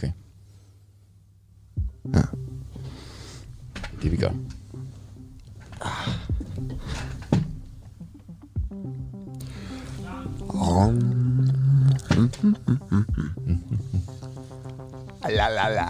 Okay. Ja. Det vi gør. La la la.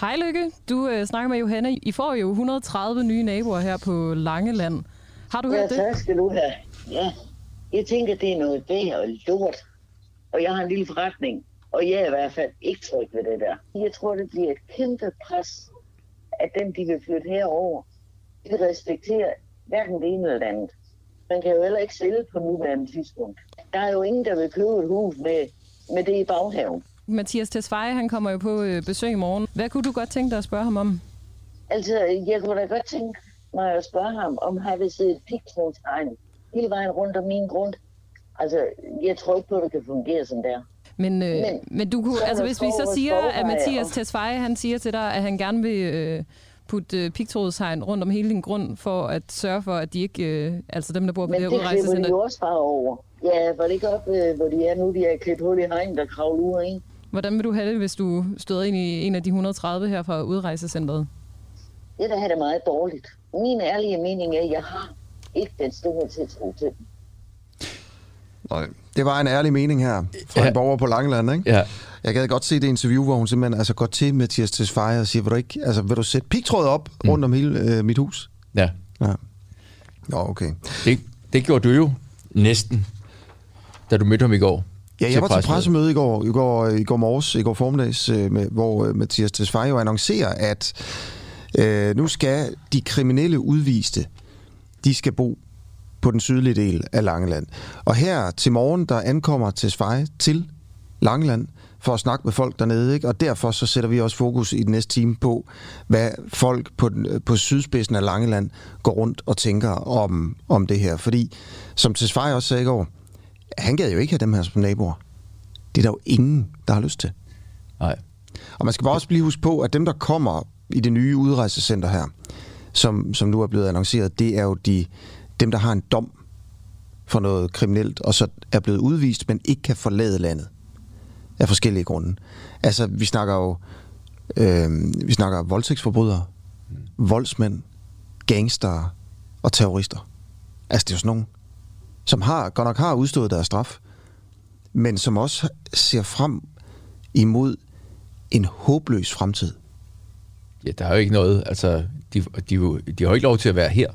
Hej Lykke, du øh, snakker med Johanna. I får jo 130 nye naboer her på Langeland. Har du Ja, hørt det? tak skal du have. Ja, jeg tænker, det er noget værd og lort. Og jeg har en lille forretning, og jeg er i hvert fald ikke tryg ved det der. Jeg tror, det bliver et kæmpe pres, at dem, de vil flytte herover, de respekterer hverken det ene eller det andet. Man kan jo heller ikke sælge på nuværende tidspunkt. Der er jo ingen, der vil købe et hus med, med det i baghaven. Mathias Tesfaye, han kommer jo på øh, besøg i morgen. Hvad kunne du godt tænke dig at spørge ham om? Altså, jeg kunne da godt tænke mig at spørge ham, om han vil se et pigtrådstegn hele vejen rundt om min grund. Altså, jeg tror ikke på, at det kan fungere som der. Men, øh, men, Men- men du kunne, så altså hvis vi så siger, at Mathias Tesfaye, han siger til dig, at han gerne vil øh, putte øh, pigtrådshegn rundt om hele din grund, for at sørge for, at de ikke, øh, altså dem, der bor på Men det det her klipper de udrejsecenter, jo også bare over. Ja, var det ikke op, øh, hvor de er nu, de er klippet hul i hegn, der kravler ud ind? Hvordan vil du have det, hvis du stod ind i en af de 130 her fra udrejsecenteret? Det der er det meget dårligt. Min ærlige mening er, at jeg har ikke den store tiltro til dem. Nej, det var en ærlig mening her fra ja. en borger på Langeland, ikke? Ja. Jeg gad godt se det interview, hvor hun simpelthen altså, går til Mathias Tesfaye og siger, vil du, ikke, altså, vil du sætte pigtråd op mm. rundt om hele øh, mit hus? Ja. Ja. Nå, okay. Det, det gjorde du jo næsten, da du mødte ham i går. Ja, jeg var til pressemøde i går, i går, i går morges, i går formiddags, øh, med, hvor øh, Mathias Tesfaye jo annoncerer, at øh, nu skal de kriminelle udviste, de skal bo på den sydlige del af Langeland. Og her til morgen, der ankommer Tesfaye til Langeland for at snakke med folk dernede, ikke? og derfor så sætter vi også fokus i den næste time på, hvad folk på, den, på sydspidsen af Langeland går rundt og tænker om, om det her. Fordi, som Tesfaye også sagde i går, han gad jo ikke have dem her som naboer. Det er der jo ingen, der har lyst til. Nej. Og man skal bare også blive huske på, at dem, der kommer i det nye udrejsecenter her, som, som nu er blevet annonceret, det er jo de, dem, der har en dom for noget kriminelt, og så er blevet udvist, men ikke kan forlade landet af forskellige grunde. Altså, vi snakker jo øh, vi snakker voldtægtsforbrydere, voldsmænd, gangster og terrorister. Altså, det er jo sådan nogen, som har, godt nok har udstået deres straf, men som også ser frem imod en håbløs fremtid. Ja, der er jo ikke noget, altså, de, de, de har jo ikke lov til at være her.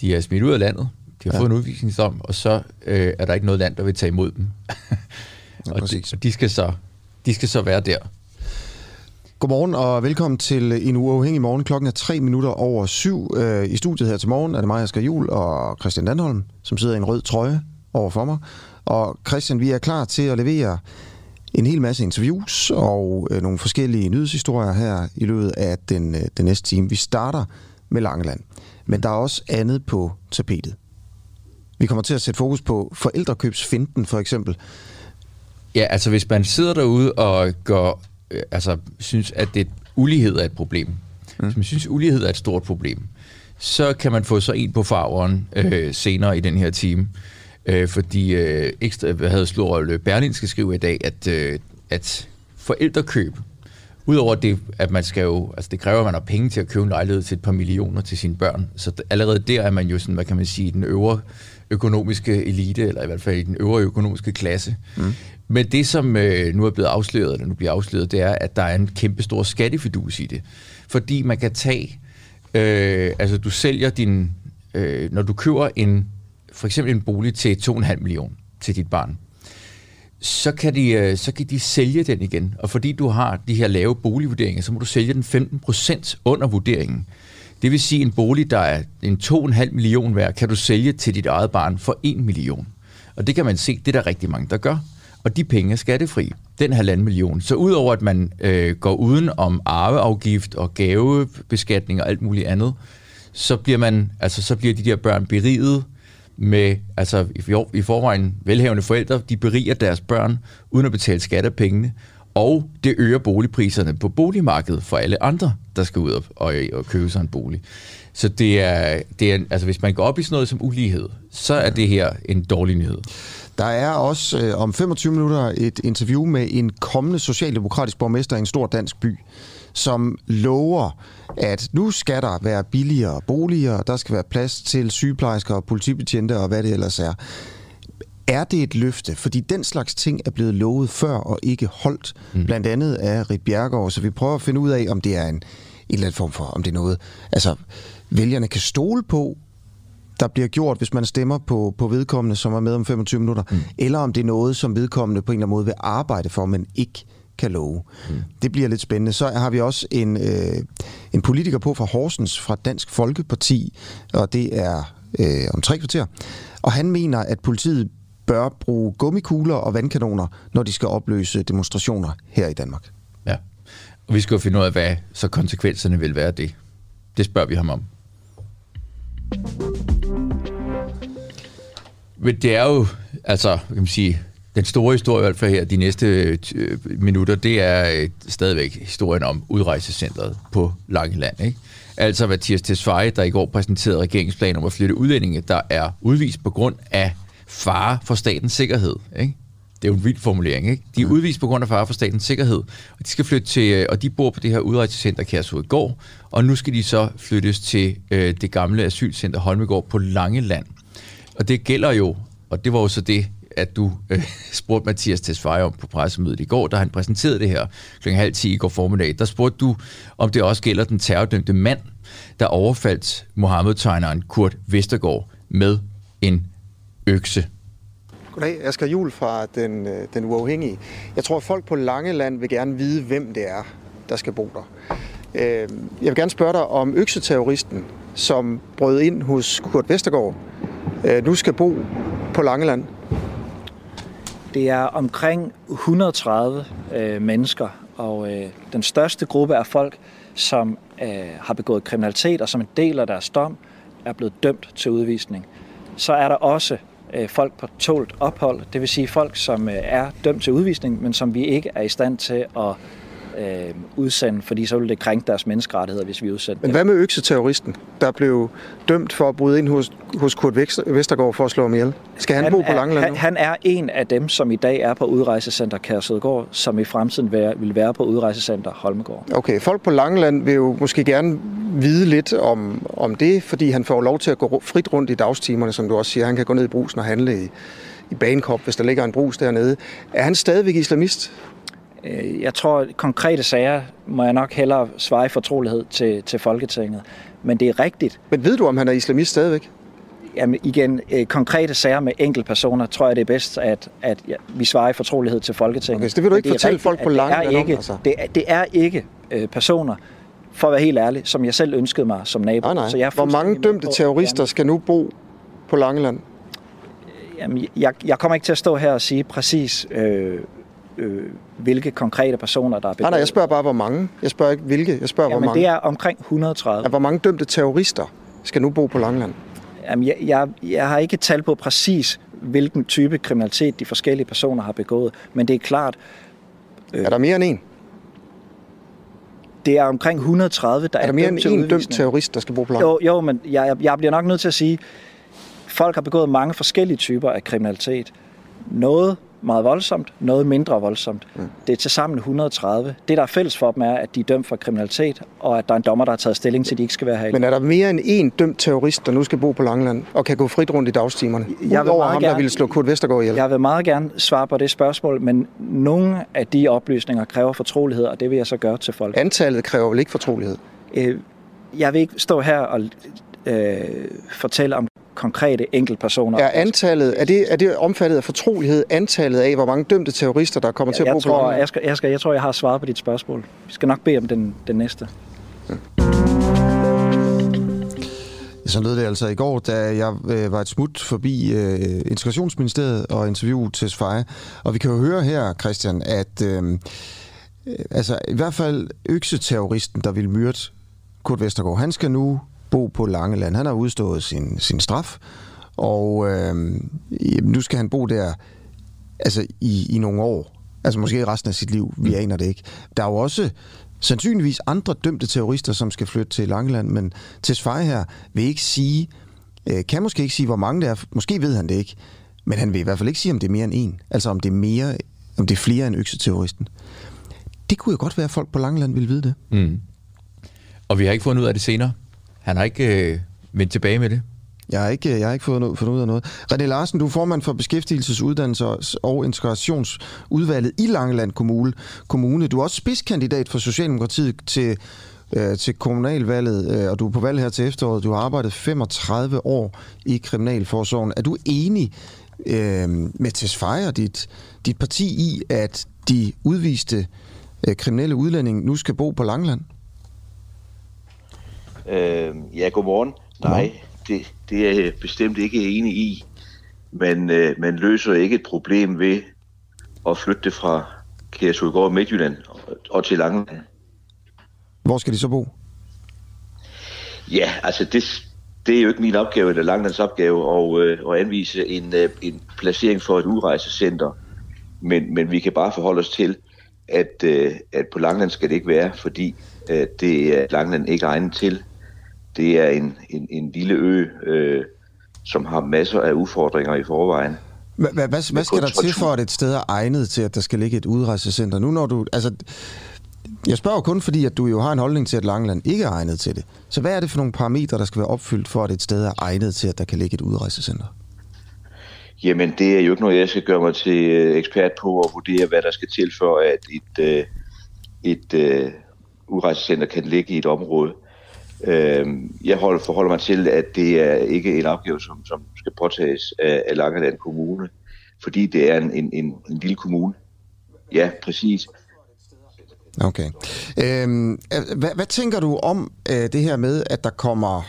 De er smidt ud af landet, de har ja. Fået en udvisningsdom, og så øh, er der ikke noget land, der vil tage imod dem. Ja, og, de, og de, skal så, de skal så være der. Godmorgen og velkommen til en uafhængig morgen. Klokken er tre minutter over syv. Øh, I studiet her til morgen er det mig, Asger Jul og Christian Landholm, som sidder i en rød trøje over for mig. Og Christian, vi er klar til at levere en hel masse interviews og øh, nogle forskellige nyhedshistorier her i løbet af den, øh, den næste time. Vi starter med Langeland, men der er også andet på tapetet. Vi kommer til at sætte fokus på forældrekøbsfinden for eksempel. Ja, altså hvis man sidder derude og går, øh, altså, synes, at det ulighed er et problem, mm. hvis man synes, ulighed er et stort problem, så kan man få så en på farveren øh, senere i den her time. Øh, fordi øh, ekstra, hvad havde slået Berlinske skrive i dag, at, øh, at forældrekøb, udover det, at man skal jo, altså det kræver, at man har penge til at købe en lejlighed til et par millioner til sine børn. Så allerede der er man jo sådan, hvad kan man sige, den øvre økonomiske elite, eller i hvert fald i den øvre økonomiske klasse. Mm. Men det, som øh, nu er blevet afsløret, eller nu bliver afsløret, det er, at der er en kæmpe stor skattefidus i det. Fordi man kan tage, øh, altså du sælger din, øh, når du køber en, for eksempel en bolig til 2,5 millioner til dit barn, så kan, de, øh, så kan de sælge den igen. Og fordi du har de her lave boligvurderinger, så må du sælge den 15% under vurderingen. Det vil sige, en bolig, der er en 2,5 million værd, kan du sælge til dit eget barn for 1 million. Og det kan man se, det er der rigtig mange, der gør. Og de penge er skattefri, den halvanden million. Så udover at man øh, går uden om arveafgift og gavebeskatning og alt muligt andet, så bliver man, altså så bliver de der børn beriget med, altså i, forvejen velhavende forældre, de beriger deres børn uden at betale skat af pengene, og det øger boligpriserne på boligmarkedet for alle andre, der skal ud og, og, og købe sig en bolig. Så det er, det er, altså hvis man går op i sådan noget som ulighed, så er det her en dårlig nyhed. Der er også øh, om 25 minutter et interview med en kommende socialdemokratisk borgmester i en stor dansk by, som lover, at nu skal der være billigere boliger, der skal være plads til sygeplejersker og politibetjente og hvad det ellers er. Er det et løfte? Fordi den slags ting er blevet lovet før og ikke holdt, mm. blandt andet af Rit Bjergaard, så vi prøver at finde ud af, om det er en, en eller anden form for, om det er noget, altså vælgerne kan stole på, der bliver gjort, hvis man stemmer på, på vedkommende, som er med om 25 minutter, mm. eller om det er noget, som vedkommende på en eller anden måde vil arbejde for, men ikke kan love. Mm. Det bliver lidt spændende. Så har vi også en, øh, en politiker på fra Horsens, fra Dansk Folkeparti, og det er øh, om tre kvarter. Og han mener, at politiet bør bruge gummikugler og vandkanoner, når de skal opløse demonstrationer her i Danmark. Ja, og vi skal jo finde ud af, hvad så konsekvenserne vil være det. Det spørger vi ham om. Men det er jo, altså, kan man sige, den store historie i hvert fald her, de næste øh, minutter, det er øh, stadigvæk historien om udrejsecentret på Langeland. Ikke? Altså Mathias Tesfaye, der i går præsenterede regeringsplanen om at flytte udlændinge, der er udvist på grund af fare for statens sikkerhed. Ikke? Det er jo en vild formulering, ikke? De er udvist på grund af fare for statens sikkerhed, og de skal flytte til, øh, og de bor på det her udrejsecenter går, og nu skal de så flyttes til øh, det gamle asylcenter Holmegård på Langeland. Og det gælder jo, og det var jo så det, at du øh, spurgte Mathias Tesfaye om på pressemødet i går, da han præsenterede det her kl. halv 10 i går formiddag. Der spurgte du, om det også gælder den terrordømte mand, der overfaldt Mohammed-tegneren Kurt Vestergaard med en økse. Goddag, Asger Jul fra den, øh, den uafhængige. Jeg tror, at folk på Langeland vil gerne vide, hvem det er, der skal bo der. Øhm, jeg vil gerne spørge dig om økseterroristen, som brød ind hos Kurt Vestergaard, øh, nu skal bo på Langeland. Det er omkring 130 øh, mennesker, og øh, den største gruppe er folk, som øh, har begået kriminalitet, og som en del af deres dom er blevet dømt til udvisning. Så er der også øh, folk på tålt ophold, det vil sige folk, som øh, er dømt til udvisning, men som vi ikke er i stand til at øh, udsende, fordi så ville det krænke deres menneskerettigheder, hvis vi udsendte Men hvad med økseterroristen, der blev dømt for at bryde ind hos, hos Kurt Vestergaard for at slå ham ihjel? Skal han, han bo på Langeland han, han er en af dem, som i dag er på udrejsecenter Kærsødgård, som i fremtiden vil, vil være på udrejsecenter Holmegård. Okay, folk på Langeland vil jo måske gerne vide lidt om, om det, fordi han får lov til at gå frit rundt i dagstimerne, som du også siger. Han kan gå ned i brusen og handle i, i Bankop, hvis der ligger en brus dernede. Er han stadigvæk islamist? Øh, jeg tror, at konkrete sager må jeg nok hellere svare i fortrolighed til, til Folketinget. Men det er rigtigt. Men ved du, om han er islamist stadigvæk? Jamen igen, øh, konkrete sager med enkelte personer, tror jeg det er bedst, at, at ja, vi svarer i fortrolighed til Folketinget. Okay, så det vil du ikke fortælle rigtigt, folk på langt det er ikke, altså. det, er, det er ikke øh, personer, for at være helt ærlig, som jeg selv ønskede mig som nabo. Nej, nej. Så jeg Hvor mange dømte på, terrorister skal nu bo på Langeland? Jamen, jeg, jeg kommer ikke til at stå her og sige præcis, øh, øh, hvilke konkrete personer, der er begået. Nej, nej, jeg spørger bare, hvor mange. Jeg spørger ikke, hvilke. Jeg spørger, Jamen, hvor mange. det er omkring 130. Ja, hvor mange dømte terrorister skal nu bo på Langeland? Jamen, jeg, jeg, jeg har ikke tal på præcis, hvilken type kriminalitet de forskellige personer har begået, men det er klart... Øh, er der mere end en? Det er omkring 130, der er, er der mere end en dømt terrorist, der skal bo på Langeland? Jo, jo men jeg, jeg bliver nok nødt til at sige, folk har begået mange forskellige typer af kriminalitet. Noget meget voldsomt, noget mindre voldsomt. Mm. Det er til sammen 130. Det, der er fælles for dem, er, at de er dømt for kriminalitet, og at der er en dommer, der har taget stilling til, at de ikke skal være her. Men er der mere end én dømt terrorist, der nu skal bo på Langeland, og kan gå frit rundt i dagstimerne? Jeg vil ham, gerne, der ville slå Kurt Vestergaard ihjel. Jeg vil meget gerne svare på det spørgsmål, men nogle af de oplysninger kræver fortrolighed, og det vil jeg så gøre til folk. Antallet kræver vel ikke fortrolighed? Øh, jeg vil ikke stå her og øh, fortælle om konkrete enkeltpersoner. Er antallet, er det, er det omfattet af fortrolighed, antallet af, hvor mange dømte terrorister, der kommer ja, til at bo tror, på jeg, skal, jeg, skal, jeg tror, jeg har svaret på dit spørgsmål. Vi skal nok bede om den, den næste. Ja. Så lød det altså i går, da jeg øh, var et smut forbi øh, Integrationsministeriet og interviewet til Sfaje. Og vi kan jo høre her, Christian, at øh, altså, i hvert fald økseterroristen, der vil myrde Kurt Vestergaard, han skal nu bo på Langeland. Han har udstået sin, sin straf, og øh, nu skal han bo der altså i, i nogle år. Altså måske resten af sit liv, vi aner det ikke. Der er jo også sandsynligvis andre dømte terrorister, som skal flytte til Langeland, men Tesfaye her vil ikke sige, øh, kan måske ikke sige, hvor mange det er. Måske ved han det ikke, men han vil i hvert fald ikke sige, om det er mere end en. Altså om det er, mere, om det er flere end økseterroristen. Det kunne jo godt være, at folk på Langeland ville vide det. Mm. Og vi har ikke fundet ud af det senere. Han har ikke øh, vendt tilbage med det. Jeg har ikke, øh, jeg har ikke fået noget, fundet ud af noget. René Larsen, du er formand for Beskæftigelsesuddannelses- og Integrationsudvalget i Langeland Kommune. Kommune. Du er også spidskandidat for Socialdemokratiet til, øh, til kommunalvalget, øh, og du er på valg her til efteråret. Du har arbejdet 35 år i Kriminalforsorgen. Er du enig øh, med Tesfaye og dit, dit parti i, at de udviste øh, kriminelle udlændinge nu skal bo på Langeland? Øh, ja, godmorgen. Nej, det, det er jeg bestemt ikke enig i. Men øh, man løser ikke et problem ved at flytte det fra Kærsudgård Midtjylland og til Langeland. Hvor skal de så bo? Ja, altså det, det er jo ikke min opgave, eller Langelands opgave, at, øh, at anvise en, øh, en placering for et udrejsecenter. Men, men vi kan bare forholde os til, at, øh, at på Langeland skal det ikke være, fordi øh, det er Langeland ikke egnet til. Det er en, en, en lille ø, øh, som har masser af udfordringer i forvejen. Hvad, hvad, hvad, skal der til for, at et sted er egnet til, at der skal ligge et udrejsecenter? Nu når du, altså, jeg spørger kun fordi, at du jo har en holdning til, at Langeland ikke er egnet til det. Så hvad er det for nogle parametre, der skal være opfyldt for, at et sted er egnet til, at der kan ligge et udrejsecenter? Jamen, det er jo ikke noget, jeg skal gøre mig til øh, ekspert på og vurdere, hvad der skal til for, at et, øh, et uh, udrejsecenter kan ligge i et område. Øh, jeg holder, forholder mig til, at det er ikke en opgave, som, som skal påtages af, af Langeland Kommune, fordi det er en, en, en, en lille kommune. Ja, præcis. Okay. Øhm, hvad, hvad tænker du om øh, det her med, at der kommer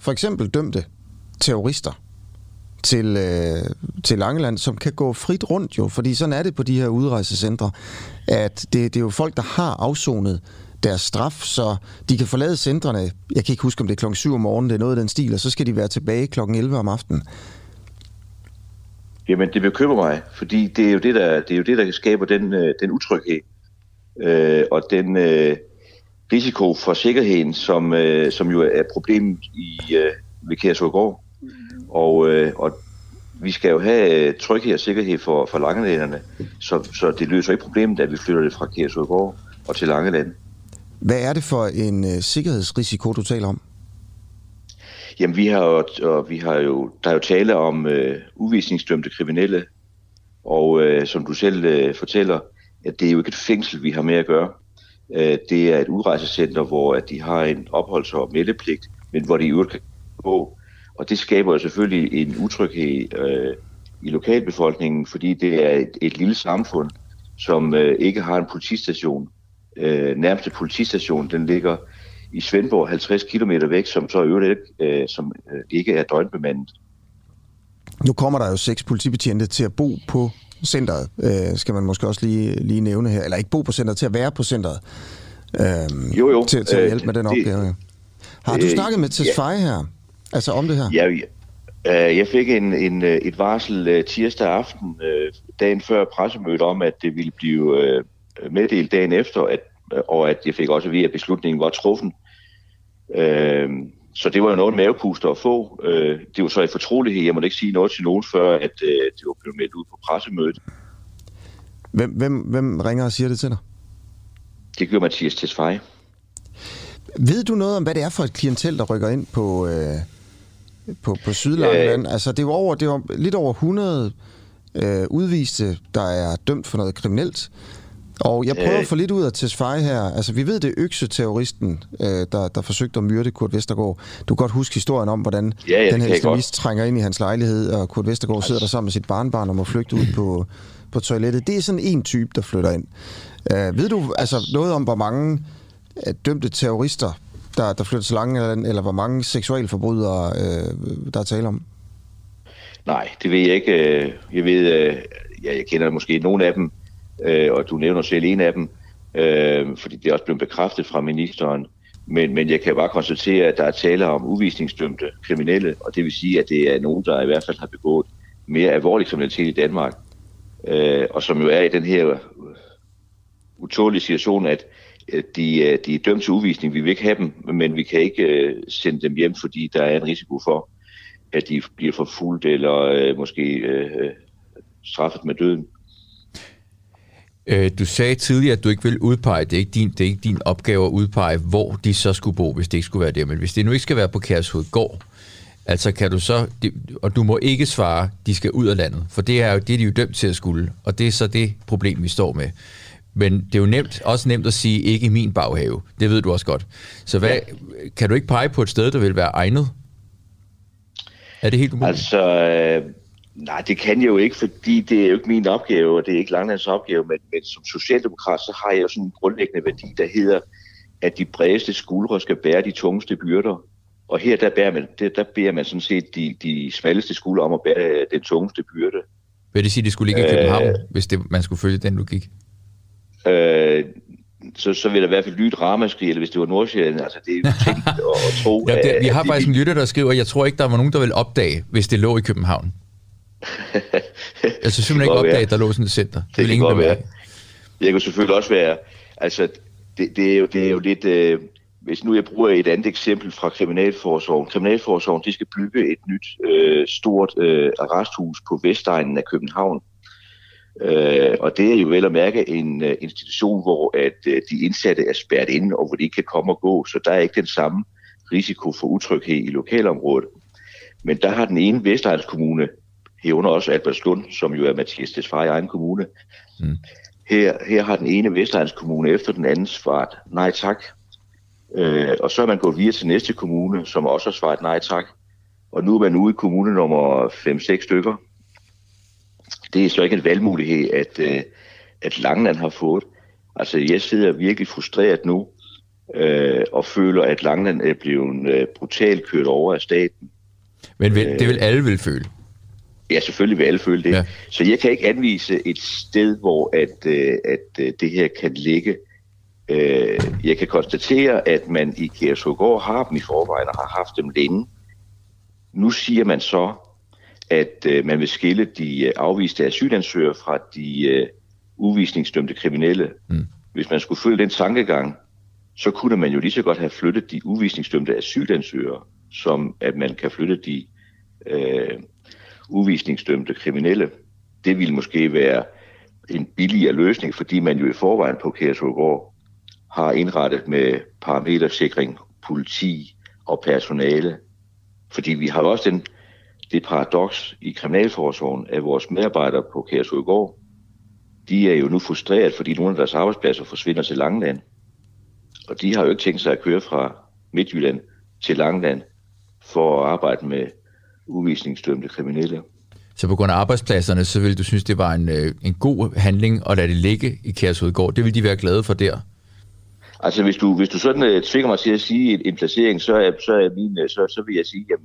for eksempel dømte terrorister til, øh, til Langeland, som kan gå frit rundt jo, fordi sådan er det på de her udrejsecentre, at det, det er jo folk, der har afsonet deres straf, så de kan forlade centrene, jeg kan ikke huske, om det er klokken 7 om morgenen, det er noget af den stil, og så skal de være tilbage klokken 11 om aftenen. Jamen, det bekymrer mig, fordi det er jo det, der, det er jo det, der skaber den, øh, den utryghed øh, og den øh, risiko for sikkerheden, som, øh, som jo er problemet i, øh, ved Kærsågård. Og, øh, og vi skal jo have øh, tryghed og sikkerhed for, for langelænderne, så, så det løser ikke problemet, at vi flytter det fra Kærsågård og til Langeland. Hvad er det for en øh, sikkerhedsrisiko, du taler om? Jamen, vi har jo, og vi har jo, der er jo tale om øh, uvisningsdømte kriminelle, og øh, som du selv øh, fortæller, at det er jo ikke et fængsel, vi har med at gøre. Øh, det er et udrejsecenter, hvor at de har en opholds- og meldepligt, men hvor de i øvrigt kan gå. Og det skaber jo selvfølgelig en utryghed øh, i lokalbefolkningen, fordi det er et, et lille samfund, som øh, ikke har en politistation. Øh, nærmeste politistation, den ligger i Svendborg 50 km væk, som så øvrigt øh, som, øh, ikke er døgnbemandet. Nu kommer der jo seks politibetjente til at bo på centret, øh, skal man måske også lige, lige nævne her. Eller ikke bo på centret, til at være på centret. Øh, jo, jo. Til, til at hjælpe øh, med den det, opgave. Har du øh, snakket med Tesfaye ja. her? Altså om det her? Ja, ja. jeg fik en, en, et varsel tirsdag aften, dagen før pressemødet, om, at det ville blive meddelt dagen efter, at, og at jeg fik også at vide, at beslutningen var truffen. Så det var jo noget mavepuster at få. Øh, det var så i fortrolighed. Jeg måtte ikke sige noget til nogen, før at øh, det var blevet meldt ud på pressemødet. Hvem, hvem, hvem ringer og siger det til dig? Det gør Mathias Tesfaye. Ved du noget om, hvad det er for et klientel, der rykker ind på, øh, på, på Sydlangeland? Øh, altså, det jo over, det er lidt over 100 øh, udviste, der er dømt for noget kriminelt. Og jeg prøver øh, at få lidt ud af Tesfaye her. Altså, vi ved, det er økse-terroristen, øh, der, der forsøgte at myrde Kurt Vestergaard. Du kan godt huske historien om, hvordan ja, ja, den her islamist trænger ind i hans lejlighed, og Kurt Vestergaard sidder der sammen med sit barnbarn og må flygte ud på, på toilettet. Det er sådan en type, der flytter ind. Øh, ved du altså noget om, hvor mange øh, dømte terrorister, der, der flytter til Langeland, eller hvor mange seksualforbrydere, øh, der er tale om? Nej, det ved jeg ikke. Øh, jeg ved, øh, ja, jeg kender måske nogle af dem, øh, og du nævner selv en af dem, øh, fordi det er også blevet bekræftet fra ministeren. Men, men jeg kan bare konstatere, at der er tale om uvisningsdømte kriminelle, og det vil sige, at det er nogen, der i hvert fald har begået mere alvorlig kriminalitet i Danmark, øh, og som jo er i den her øh, utålige situation, at de, øh, de er dømt til udvisning. Vi vil ikke have dem, men vi kan ikke øh, sende dem hjem, fordi der er en risiko for, at de bliver forfulgt eller måske straffet med døden. Du sagde tidligere, at du ikke vil udpege, det er ikke din, det er ikke din opgave at udpege, hvor de så skulle bo, hvis det ikke skulle være der. Men hvis det nu ikke skal være på Kærshovedgård, Altså kan du så, og du må ikke svare, de skal ud af landet, for det er jo det, er de jo dømt til at skulle, og det er så det problem, vi står med. Men det er jo nemt, også nemt at sige, ikke i min baghave. Det ved du også godt. Så hvad, ja. kan du ikke pege på et sted, der vil være egnet? Er det helt umuligt? Altså, øh, nej, det kan jeg jo ikke, fordi det er jo ikke min opgave, og det er ikke Langlands opgave, men, men som socialdemokrat, så har jeg jo sådan en grundlæggende værdi, der hedder, at de bredeste skuldre skal bære de tungeste byrder. Og her der bærer man, der, der beder man sådan set de, de smalleste skuldre om at bære den tungeste byrde. Vil det sige, at det skulle ligge i København, øh, hvis det, man skulle følge den logik? Øh, så, så vil der i hvert fald lyde et ramaskrig, eller hvis det var Nordsjælland, altså det er jo tænkt at, at tro... ja, det, vi har faktisk en lytter, der skriver, jeg tror ikke, der var nogen, der vil opdage, hvis det lå i København. jeg synes simpelthen ikke opdage, at der lå sådan et center. Det, det vil ingen være. Jeg kan selvfølgelig også være... Altså, det, det, er, jo, det er jo lidt... Øh, hvis nu jeg bruger et andet eksempel fra Kriminalforsorgen. Kriminalforsorgen de skal bygge et nyt øh, stort øh, arresthus på Vestegnen af København. Øh, og det er jo vel at mærke en uh, institution, hvor at uh, de indsatte er spærret inde, og hvor de ikke kan komme og gå. Så der er ikke den samme risiko for utryghed i lokalområdet. Men der har den ene Vestegns Kommune, herunder også Albertslund, som jo er Mathias Tesfaye egen kommune, mm. her, her har den ene Vestegns Kommune efter den anden svaret nej tak Øh, og så er man gået videre til næste kommune, som også har svaret nej tak. Og nu er man ude i kommune nummer 5-6 stykker. Det er så ikke en valgmulighed, at, øh, at Langland har fået. Altså, jeg sidder virkelig frustreret nu, øh, og føler, at Langland er blevet øh, brutalt kørt over af staten. Men vil, det vil alle vil føle? Ja, selvfølgelig vil alle føle det. Ja. Så jeg kan ikke anvise et sted, hvor at, øh, at øh, det her kan ligge. Øh, jeg kan konstatere, at man i Kærsugård har dem i forvejen og har haft dem længe. Nu siger man så, at øh, man vil skille de afviste asylansøgere fra de øh, uvisningsdømte kriminelle. Mm. Hvis man skulle følge den tankegang, så kunne man jo lige så godt have flyttet de uvisningsdømte asylansøgere, som at man kan flytte de øh, uvisningsdømte kriminelle. Det ville måske være en billigere løsning, fordi man jo i forvejen på Kærsugård har indrettet med parametersikring, politi og personale. Fordi vi har også den, det paradoks i Kriminalforsorgen, at vores medarbejdere på Kærsudgård, de er jo nu frustreret, fordi nogle af deres arbejdspladser forsvinder til Langland. Og de har jo ikke tænkt sig at køre fra Midtjylland til Langland for at arbejde med uvisningsdømte kriminelle. Så på grund af arbejdspladserne, så vil du synes, det var en, øh, en god handling at lade det ligge i Kærsudgård. Det vil de være glade for der? Altså, hvis du, hvis du sådan uh, tvinger mig til at sige en, en placering, så, er, så, er min, øh, så, så vil jeg sige, at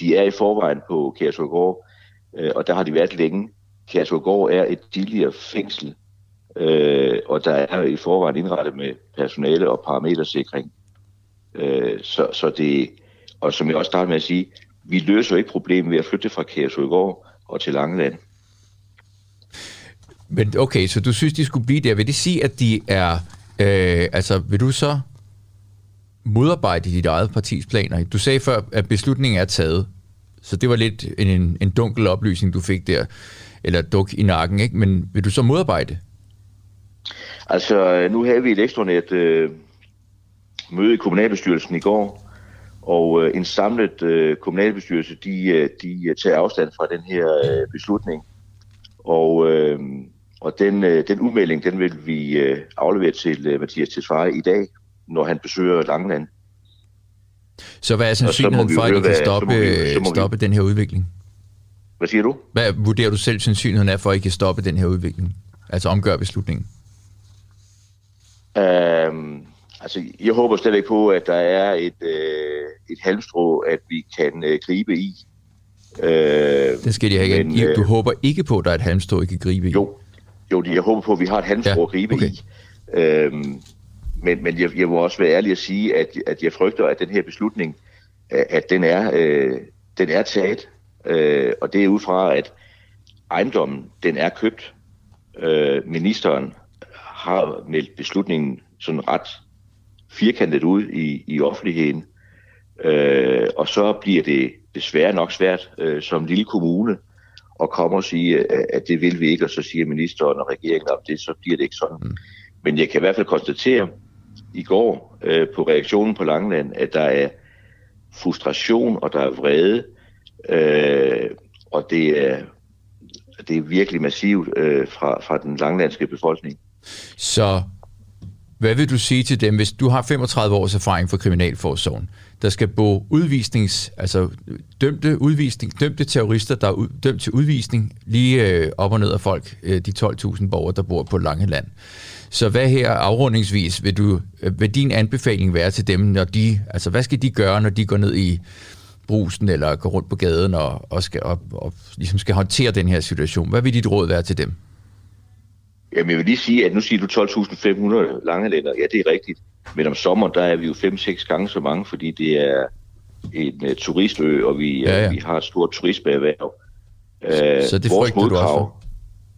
de er i forvejen på Kærsholgård, uh, og der har de været længe. Kærsholgård er et tidligere fængsel, uh, og der er i forvejen indrettet med personale og parametersikring. Uh, så, så det, og som jeg også startede med at sige, vi løser ikke problemet ved at flytte fra Kærsholgård og til Langeland. Men okay, så du synes, de skulle blive der. Vil det sige, at de er Øh, altså, vil du så modarbejde dit eget partis planer? Du sagde før, at beslutningen er taget, så det var lidt en, en, en dunkel oplysning, du fik der, eller duk i nakken, ikke? Men vil du så modarbejde? Altså, nu havde vi et ekstranet øh, møde i kommunalbestyrelsen i går, og øh, en samlet øh, kommunalbestyrelse, de, øh, de tager afstand fra den her øh, beslutning. Og øh, og den, øh, den udmelding, den vil vi øh, aflevere til øh, Mathias Tesfaye i dag, når han besøger Langeland. Så hvad er sandsynligheden for, at I kan stoppe, så må vi, så må stoppe vi... den her udvikling? Hvad siger du? Hvad vurderer du selv sandsynligheden er for, at I kan stoppe den her udvikling? Altså omgøre beslutningen? Um, altså, jeg håber slet ikke på, at der er et, øh, et halmstrå, at vi kan øh, gribe i. Øh, det skal jeg ikke. Men, du øh, håber ikke på, at der er et halmstrå, I kan gribe i? Jo, jo, jeg håber på, at vi har et halmstrå at gribe okay. i. Øhm, men men jeg, jeg må også være ærlig at sige, at, at jeg frygter, at den her beslutning, at den er, øh, den er taget. Øh, og det er ud fra, at ejendommen, den er købt. Øh, ministeren har meldt beslutningen sådan ret firkantet ud i, i offentligheden. Øh, og så bliver det desværre nok svært øh, som lille kommune at komme og sige, at det vil vi ikke, og så siger ministeren og regeringen om det, så bliver det ikke sådan. Mm. Men jeg kan i hvert fald konstatere i går øh, på reaktionen på Langeland, at der er frustration og der er vrede, øh, og det er, det er virkelig massivt øh, fra, fra den langlandske befolkning. Så hvad vil du sige til dem, hvis du har 35 års erfaring fra Kriminalforsorgen, der skal bo udvisnings, altså dømte, udvisning, dømte terrorister, der er ud, dømt til udvisning, lige øh, op og ned af folk, øh, de 12.000 borgere, der bor på Langeland. Så hvad her afrundingsvis vil, du, øh, vil din anbefaling være til dem, når de, altså hvad skal de gøre, når de går ned i brusen eller går rundt på gaden og, og, skal, og, og ligesom skal håndtere den her situation? Hvad vil dit råd være til dem? Jamen, jeg vil lige sige, at nu siger du 12.500 langelænder. Ja, det er rigtigt. Men om sommeren, der er vi jo 5-6 gange så mange, fordi det er en uh, turistø, og vi, ja, ja. vi har et stort turismeerhverv. Uh, så det frygter du også for?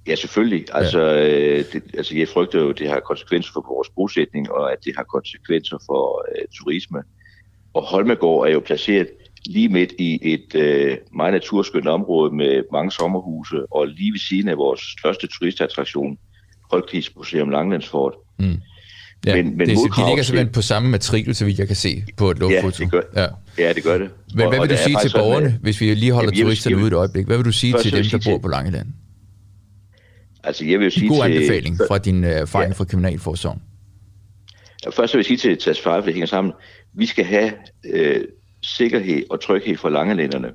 Ja, selvfølgelig. Altså, ja. Øh, det, altså, jeg frygter jo, at det har konsekvenser for vores bosætning, og at det har konsekvenser for uh, turisme. Og Holmegård er jo placeret lige midt i et øh, meget naturskønt område med mange sommerhuse, og lige ved siden af vores største turistattraktion, Folketidsmuseum Langlandsfort. Mm. Ja, men, men det, de ligger simpelthen på samme matrikel, så vidt jeg kan se på et luftfoto. Ja, det gør, ja. ja, det, gør det. Men hvad vil du sige til borgerne, med, hvis vi lige holder jamen, turisterne ude et øjeblik? Hvad vil du sige til dem, der bor på Langeland? Altså, jeg vil sige en god til, anbefaling fra din uh, erfaring ja. fra Kriminalforsorgen. Ja, først vil jeg sige til Task 5, det hænger sammen. Vi skal have øh, sikkerhed og tryghed for langelænderne.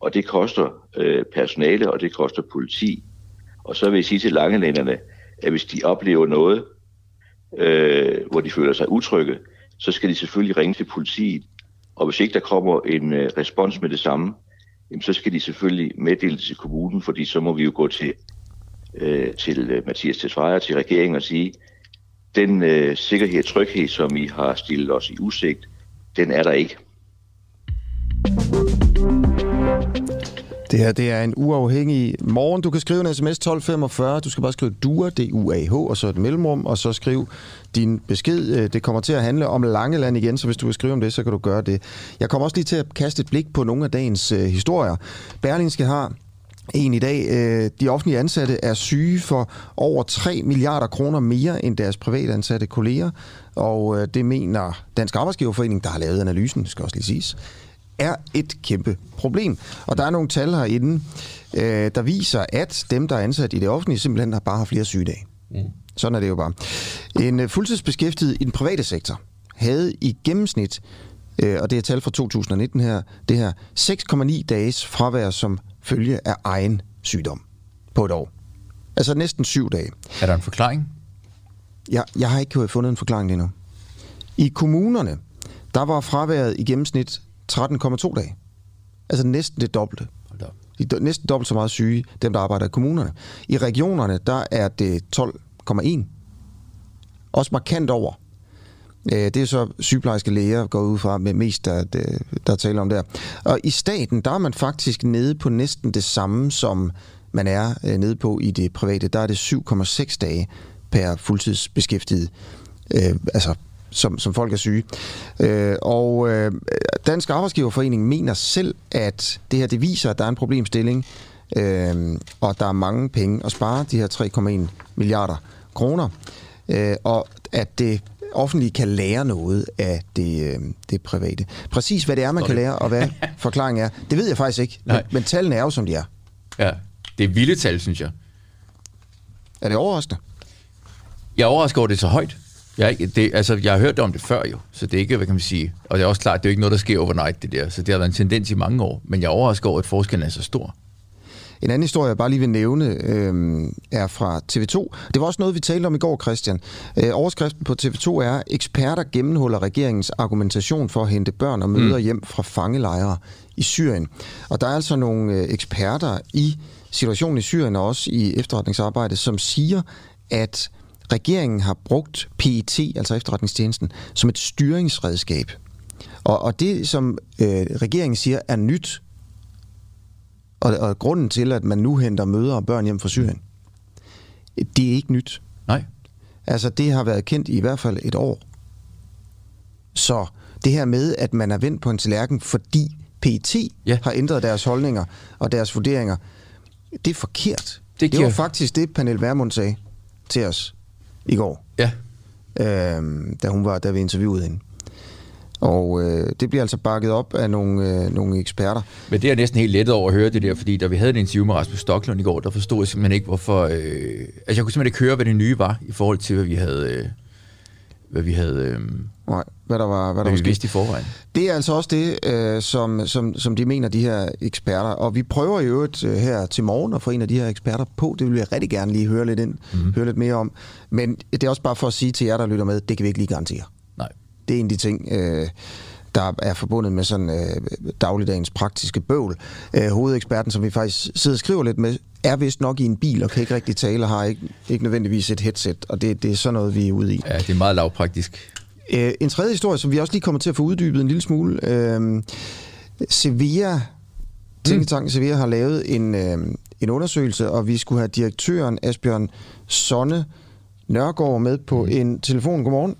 Og det koster øh, personale, og det koster politi. Og så vil jeg sige til langelænderne, at hvis de oplever noget, øh, hvor de føler sig utrygge, så skal de selvfølgelig ringe til politiet. Og hvis ikke der kommer en øh, respons med det samme, jamen, så skal de selvfølgelig meddele det til kommunen, fordi så må vi jo gå til, øh, til øh, Mathias Tesfaye, til regeringen og sige, den øh, sikkerhed og tryghed, som I har stillet os i udsigt, den er der ikke. Det her det er en uafhængig morgen. Du kan skrive en sms 1245. Du skal bare skrive DUA, D-U-A-H, og så et mellemrum, og så skriv din besked. Øh, det kommer til at handle om Langeland igen, så hvis du vil skrive om det, så kan du gøre det. Jeg kommer også lige til at kaste et blik på nogle af dagens øh, historier. Berlingske har en i dag. Uh, de offentlige ansatte er syge for over 3 milliarder kroner mere end deres privatansatte kolleger, og øh, det mener Dansk Arbejdsgiverforening, der har lavet analysen, skal også lige siges er et kæmpe problem. Og der er nogle tal herinde, øh, der viser, at dem, der er ansat i det offentlige, simpelthen har bare har flere sygedage. Mm. Sådan er det jo bare. En øh, fuldtidsbeskæftiget i den private sektor havde i gennemsnit, øh, og det er tal fra 2019 her, det her 6,9 dages fravær som følge af egen sygdom på et år. Altså næsten syv dage. Er der en forklaring? Jeg, jeg har ikke fundet en forklaring endnu. I kommunerne, der var fraværet i gennemsnit 13,2 dage. Altså næsten det dobbelte. De er næsten dobbelt så meget syge, dem der arbejder i kommunerne. I regionerne, der er det 12,1. Også markant over. Øh, det er så sygeplejerske læger går ud fra med mest, der, der taler om der. Og i staten, der er man faktisk nede på næsten det samme, som man er øh, nede på i det private. Der er det 7,6 dage per fuldtidsbeskæftiget. Øh, altså som, som folk er syge. Øh, og øh, Dansk Arbejdsgiverforening mener selv, at det her det viser, at der er en problemstilling, øh, og der er mange penge at spare, de her 3,1 milliarder kroner, øh, og at det offentlige kan lære noget af det, øh, det private. Præcis hvad det er, man kan lære, og hvad forklaringen er, det ved jeg faktisk ikke. Men, men tallene er jo, som de er. Ja, det er vilde tal, synes jeg. Er det overraskende? Jeg er overrasket over, det er så højt. Jeg, det, altså, jeg har hørt om det før jo, så det er ikke, hvad kan man sige, og det er også klart, det er jo ikke noget, der sker overnight, det der, så det har været en tendens i mange år, men jeg er overrasket over, at forskellen er så stor. En anden historie, jeg bare lige vil nævne, øh, er fra TV2. Det var også noget, vi talte om i går, Christian. Øh, overskriften på TV2 er, eksperter gennemholder regeringens argumentation for at hente børn og møder mm. hjem fra fangelejre i Syrien. Og der er altså nogle øh, eksperter i situationen i Syrien og også i efterretningsarbejdet, som siger, at regeringen har brugt PET, altså efterretningstjenesten, som et styringsredskab. Og, og det, som øh, regeringen siger, er nyt, og, og grunden til, at man nu henter møder og børn hjem fra Syrien, det er ikke nyt. Nej. Altså, det har været kendt i hvert fald et år. Så det her med, at man er vendt på en tallerken, fordi PET ja. har ændret deres holdninger og deres vurderinger, det er forkert. Det, giver... det var faktisk det, Pernille Vermund sagde til os i går. Ja. Øhm, da hun var, da vi interviewede hende. Og øh, det bliver altså bakket op af nogle, øh, nogle eksperter. Men det er næsten helt lettet over at høre det der, fordi da vi havde et interview med Rasmus Stocklund i går, der forstod jeg simpelthen ikke, hvorfor... Øh, altså jeg kunne simpelthen ikke høre, hvad det nye var, i forhold til, hvad vi havde... Øh, hvad vi havde... Øh, Nej, hvad der var, hvad, der var vidste i forvejen. Det er altså også det, øh, som, som, som de mener, de her eksperter. Og vi prøver jo øvrigt øh, her til morgen at få en af de her eksperter på. Det vil jeg rigtig gerne lige høre lidt ind, mm-hmm. høre lidt mere om. Men det er også bare for at sige til jer, der lytter med, det kan vi ikke lige garantere. Nej. Det er en af de ting, øh, der er forbundet med sådan øh, dagligdagens praktiske bøvl. Øh, hovedeksperten, som vi faktisk sidder og skriver lidt med, er vist nok i en bil og kan ikke rigtig tale og har ikke, ikke nødvendigvis et headset. Og det, det er sådan noget, vi er ude i. Ja, det er meget lavpraktisk. Øh, en tredje historie, som vi også lige kommer til at få uddybet en lille smule. Øh, Sevilla, Tænketanken Sevilla har lavet en, øh, en undersøgelse, og vi skulle have direktøren Asbjørn Sonne Nørgaard med på en telefon. Godmorgen.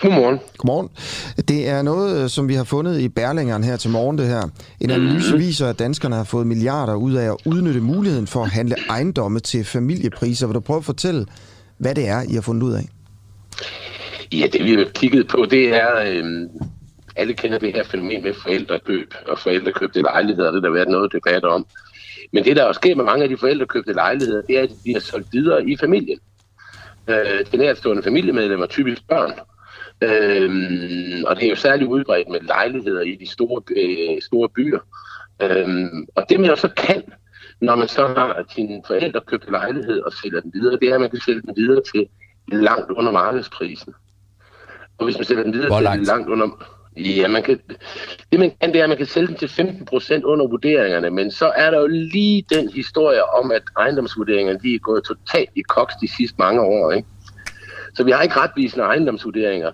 Godmorgen. Godmorgen. Det er noget, øh, som vi har fundet i Berlingeren her til morgen, det her. En analyse viser, at danskerne har fået milliarder ud af at udnytte muligheden for at handle ejendomme til familiepriser. Vil du prøve at fortælle, hvad det er, I har fundet ud af? Ja, det vi har kigget på, det er, øh, alle kender det her fænomen med forældrekøb og forældrekøbte lejligheder. Det der har været noget debat om. Men det, der også sker med mange af de forældrekøbte lejligheder, det er, at de bliver solgt videre i familien. Øh, det nærtstående familiemedlemmer, typisk børn, Øhm, og det er jo særligt udbredt med lejligheder i de store, øh, store byer. Øhm, og det man så kan, når man så har sine forældre købt lejlighed og sælger den videre, det er, at man kan sælge den videre til langt under markedsprisen. Og hvis man sælger den videre Hvor til langt? langt under... Ja, man kan, det man kan, det er, at man kan sælge den til 15% under vurderingerne, men så er der jo lige den historie om, at ejendomsvurderingerne de er gået totalt i koks de sidste mange år. Ikke? Så vi har ikke retvisende ejendomsvurderinger.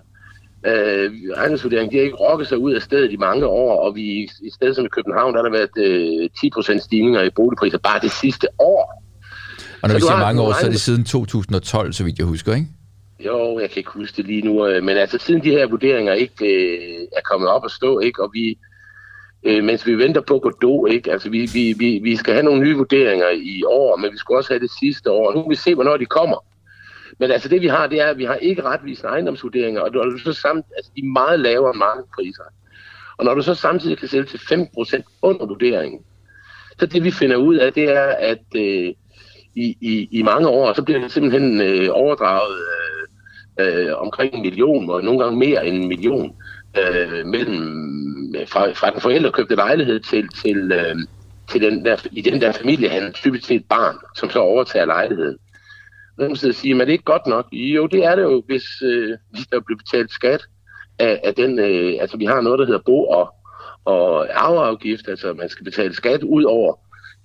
Øh, ejendomsvurderingen de har ikke rokket sig ud af stedet i mange år, og vi i stedet som i København, der har der været øh, 10% stigninger i boligpriser bare det sidste år. Og når Så vi siger mange år, så er det siden 2012, så vidt jeg husker, ikke? Jo, jeg kan ikke huske det lige nu, øh, men altså siden de her vurderinger ikke øh, er kommet op at stå, ikke, og vi, øh, mens vi venter på Godot, ikke, altså vi, vi, vi, vi skal have nogle nye vurderinger i år, men vi skal også have det sidste år. Nu vil vi se, hvornår de kommer. Men altså det vi har, det er, at vi har ikke retvisende ejendomsvurderinger, og når du så samt, altså de meget lavere markedspriser. Og når du så samtidig kan sælge til 15% under vurderingen, så det vi finder ud af, det er, at øh, i, i, i mange år, så bliver det simpelthen øh, overdraget øh, øh, omkring en million, og nogle gange mere end en million, øh, mellem, fra, fra den forældrekøbte lejlighed til, til, øh, til den der, i den der familie, han typisk til et barn, som så overtager lejligheden. Så sidder og siger, at er det ikke godt nok? Jo, det er det jo, hvis, øh, hvis der bliver betalt skat af, af den, øh, altså vi har noget, der hedder bo- og, og arveafgift, altså man skal betale skat ud over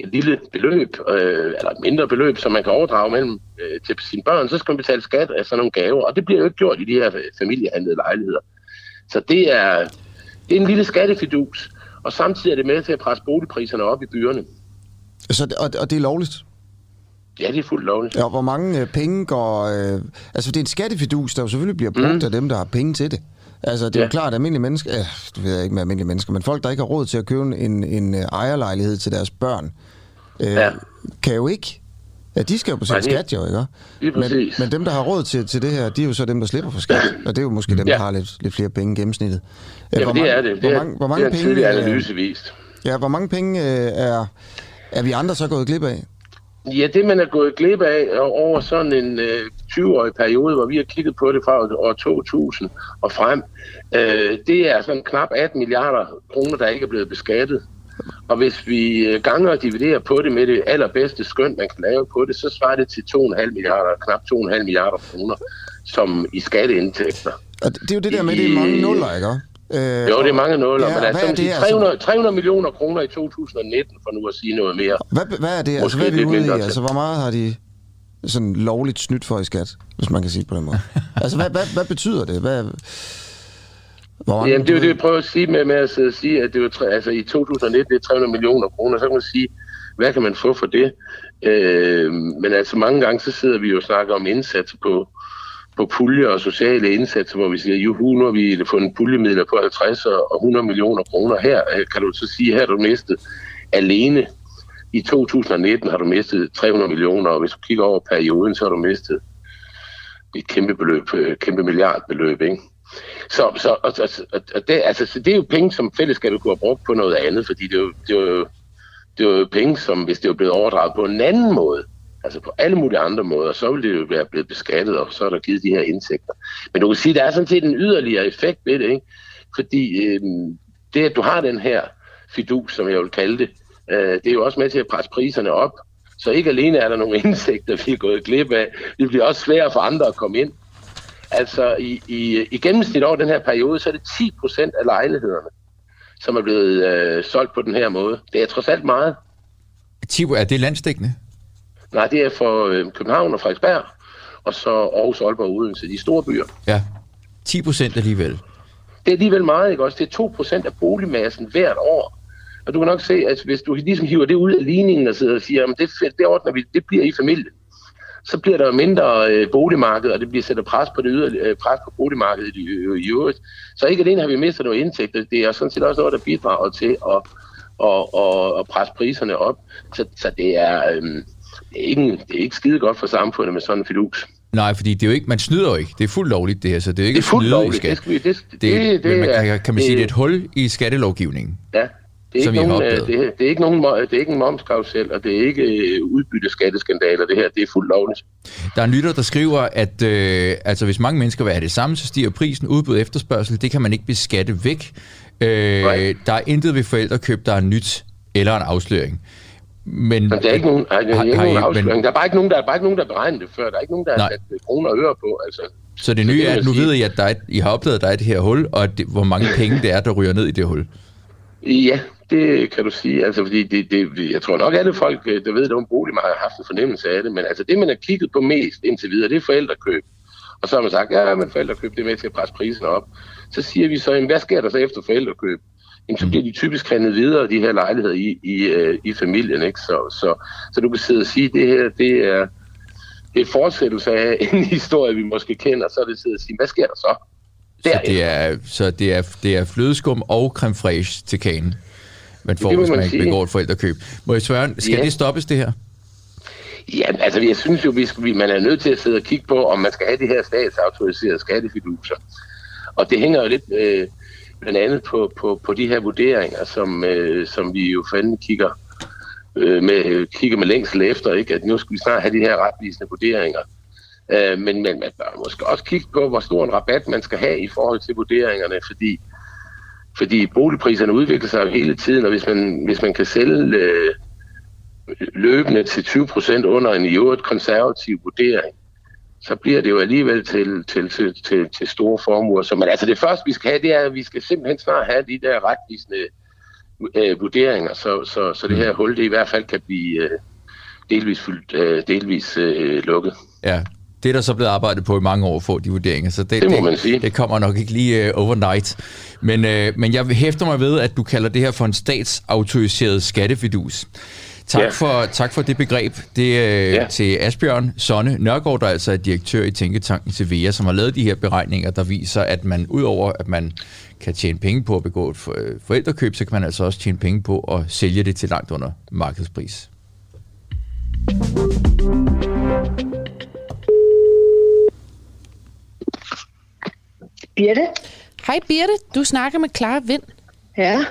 et lille beløb, øh, eller et mindre beløb, som man kan overdrage mellem øh, til sine børn, så skal man betale skat af sådan nogle gaver, og det bliver jo ikke gjort i de her øh, familiehandlede lejligheder. Så det er, det er en lille skattefidus, og samtidig er det med til at presse boligpriserne op i byerne. Så, det- og, og det er lovligt? Ja, det er fuldt lovligt. Ja, og hvor mange øh, penge går... Øh, altså, det er en skattefidus, der jo selvfølgelig bliver brugt mm. af dem, der har penge til det. Altså, det er ja. Ja. jo klart, at almindelige mennesker... Øh, det ved jeg ikke med almindelige mennesker, men folk, der ikke har råd til at købe en, en øh, ejerlejlighed til deres børn, øh, ja. Ja. kan jo ikke... Ja, de skal jo betale det- skat jo, ikke? Men, men dem, der har råd til, til det her, de er jo så dem, der slipper for skat. Og det er jo måske dem, der Ja. har lidt, lidt flere penge gennemsnittet. Øh, Jamen, det er det. Hvor Det er, mange, hvor det mange er en penge, tidlig øh, analyse vist. Ja, hvor mange penge øh, er, er vi andre så gået glip af? Ja, det man er gået glip af over sådan en øh, 20-årig periode, hvor vi har kigget på det fra år 2000 og frem, øh, det er sådan knap 18 milliarder kroner, der ikke er blevet beskattet. Og hvis vi øh, ganger og dividerer på det med det allerbedste skøn, man kan lave på det, så svarer det til 2,5 milliarder, knap 2,5 milliarder kroner, som i skatteindtægter. Og det er jo det der med, det er mange nuller, ikke? Øh, Jo, det er mange nuller, Ja, men altså, er det, siger 300, 300 millioner kroner i 2019, for nu at sige noget mere. Hvad, hvad er det? Altså, Måske hvad er vi lidt ude i? Altså, hvor meget har de sådan lovligt snydt for i skat, hvis man kan sige det på den måde? altså, hvad, hvad, hvad betyder det? Hvad, hvor Jamen, det er jo det, jeg prøver at sige med, med at sige, at det var, altså, i 2019 det er 300 millioner kroner. Så kan man sige, hvad kan man få for det? Øh, men altså mange gange, så sidder vi jo og snakker om indsats på, på puljer og sociale indsatser, hvor vi siger, juhu, nu har vi fundet puljemidler på 50 og 100 millioner kroner. Her øh, kan du så sige, her har du mistet alene i 2019 har du mistet 300 millioner, og hvis du kigger over perioden, så har du mistet et kæmpe beløb, øh, kæmpe milliardbeløb, ikke? Så, så og, og, og det, altså, så det er jo penge, som fællesskabet kunne have brugt på noget andet, fordi det er jo, det er jo, det er jo penge, som hvis det var blevet overdraget på en anden måde, altså på alle mulige andre måder, så ville det jo være blevet beskattet, og så er der givet de her indtægter. Men du kan sige, at der er sådan set en yderligere effekt ved det, ikke? fordi øh, det, at du har den her fidus, som jeg vil kalde det, øh, det er jo også med til at presse priserne op, så ikke alene er der nogle indsigter, vi er gået glip af, det bliver også sværere for andre at komme ind. Altså i, i, i gennemsnit over den her periode, så er det 10 procent af lejlighederne, som er blevet øh, solgt på den her måde. Det er trods alt meget. 10, er det landstækkende? Nej, det er for øh, København og Frederiksberg, og så Aarhus, Aalborg og Odense, de store byer. Ja, 10 procent alligevel. Det er alligevel meget, ikke også? Det er 2 procent af boligmassen hvert år. Og du kan nok se, at hvis du ligesom hiver det ud af ligningen og sidder og siger, at det, det ordner vi, det bliver i familie, så bliver der mindre øh, boligmarked, og det bliver sætter pres på det yderligere, øh, pres på boligmarkedet i, i øvrigt. Så ikke alene har vi mistet noget indtægt, det er sådan set også noget, der bidrager til at, at, at, at presse priserne op. Så, så det, er, øh, det, er ikke, det er ikke skide godt for samfundet med sådan en fidus. Nej, fordi det er jo ikke, man snyder jo ikke. Det er fuldt lovligt, det her, så det er jo ikke Det er fuldt i lovligt. skat. Det, skal vi, det, Det, det, det, man, kan, kan man sige, det er et hul i skattelovgivningen. Ja, det er, som ikke nogen, øh, det, er, det, er ikke nogen, det er ikke en momskarusel, og det er ikke øh, udbytteskatteskandaler. Det her, det er fuldt lovligt. Der er en lytter, der skriver, at øh, altså, hvis mange mennesker vil have det samme, så stiger prisen udbud efterspørgsel. Det kan man ikke beskatte væk. Øh, Right. Der er intet ved forældrekøb, der er nyt eller en afsløring. Men, Men der er ikke nogen, ej, der er ikke nogen afsløring. Der er bare ikke nogen, der er bare ikke nogen, der har beregnet det før. Der er ikke nogen, der har sat kroner og øre på. Altså, Så det Så nye det er, at nu ved I, at der er et, I har opdaget, at der er det her hul, og at det, hvor mange penge det er, der ryger ned i det hul. ja, det kan du sige. Altså, fordi det, det, jeg tror nok, alle folk, øh, der ved det om boligmarkedet, har haft en fornemmelse af det. Men altså, det, man har kigget på mest indtil videre, det er forældrekøb. Og så har man sagt, ja, men forældrekøb, det er med til at presse prisen op. Så siger vi så, jamen, hvad sker der så efter forældrekøb? Jamen, så bliver de typisk handlet videre, de her lejligheder i, i, øh, i familien. Ikke? Så, så, så du kan sidde og sige, at det her, det er, det er fortsættelse af en historie, vi måske kender. Så er det sidde og sige, hvad sker der så? Så Derefter. det er, så det er, det er flødeskum og creme fraiche til kagen, man får, Det hvis man, man ikke begår et forældrekøb. Må jeg spørge, skal Ja. det stoppes, det her? Ja, altså jeg synes jo, vi skal, man er nødt til at sidde og kigge på, om man skal have de her statsautoriserede skattefiduser. Og det hænger jo lidt øh, blandt andet på, på, på de her vurderinger, som, øh, som vi jo fanden kigger, øh, med, kigger med længsel efter, ikke? at nu skal vi snart have de her retvisende vurderinger. Øh, men, men man bør måske også kigge på, hvor stor en rabat man skal have i forhold til vurderingerne, fordi, fordi boligpriserne udvikler sig jo hele tiden, og hvis man, hvis man kan sælge øh, løbende til 20 procent under en i øvrigt konservativ vurdering, så bliver det jo alligevel til, til, til, til, til store formuer. Så, men altså det første, vi skal have, det er, at vi skal simpelthen snart have de der retvisende øh, vurderinger, så, så, så det her hul, det i hvert fald kan blive øh, delvis, fyldt, øh, delvis øh, lukket. Ja, det er der så blevet arbejdet på i mange år at få de vurderinger, så det, Det må man sige. det kommer nok ikke lige uh, overnight. Men, uh, men jeg hæfter mig ved, at du kalder det her for en statsautoriseret skattefidus. Tak, Ja. for, tak for det begreb. Det er uh, Ja. til Asbjørn Sonne Nørgaard, der altså er direktør i Tænketanken Sevilla, som har lavet de her beregninger, der viser, at man udover at man kan tjene penge på at begå et øh, forældrekøb, så kan man altså også tjene penge på at sælge det til langt under markedspris. Birte? Hej Birte, du snakker med Clara Vind. Ja?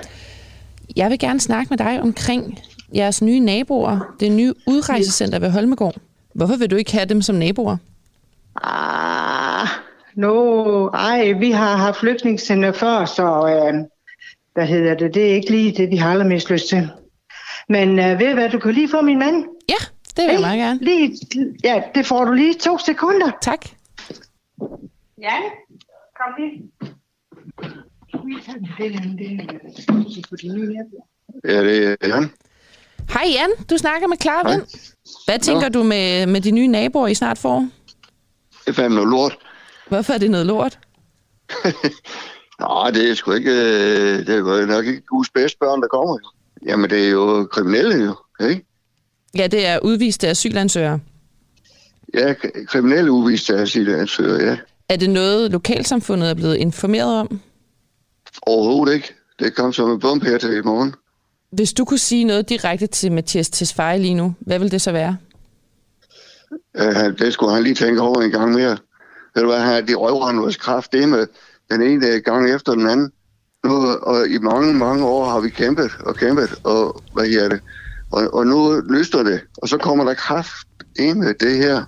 Jeg vil gerne snakke med dig omkring jeres nye naboer, det nye udrejsecenter ved Holmegård. Hvorfor vil du ikke have dem som naboer? Ah, no, ej, vi har haft flygtningscenter før, så øh, hvad hedder det, det er ikke lige det, vi har allermest lyst til. Men øh, ved hvad, du kan lige få min mand. Ja, det vil jeg meget gerne. Lige, ja, det får du lige to sekunder. Tak. Ja, kom lige. Ja, det er Jan. Hej Jan, du snakker med Clara Vind. Hvad tænker du med, med de nye naboer, I snart får? Det er fandme noget lort. Hvorfor er det noget lort? Nej, det er sgu ikke... øh, Det er jo nok ikke Guds bedste børn, der kommer. Jamen, det er jo kriminelle jo, ikke? Ja, det er udviste asylansøgere. Ja, kriminelle udviste asylansøgere, ja. Er det noget, lokalsamfundet er blevet informeret om? Overhovedet ikke. Det kom som en bombe her til i morgen. Hvis du kunne sige noget direkte til Mathias Tesfaye lige nu, hvad vil det så være? Uh, det skulle han lige tænke over en gang mere. Ved du hvad, han, de røver vores kraft, det med den ene øh, gang efter den anden. Nu, og i mange, mange år har vi kæmpet og kæmpet, og hvad her det? Og, og nu lyster det, og så kommer der kraft ind med det her.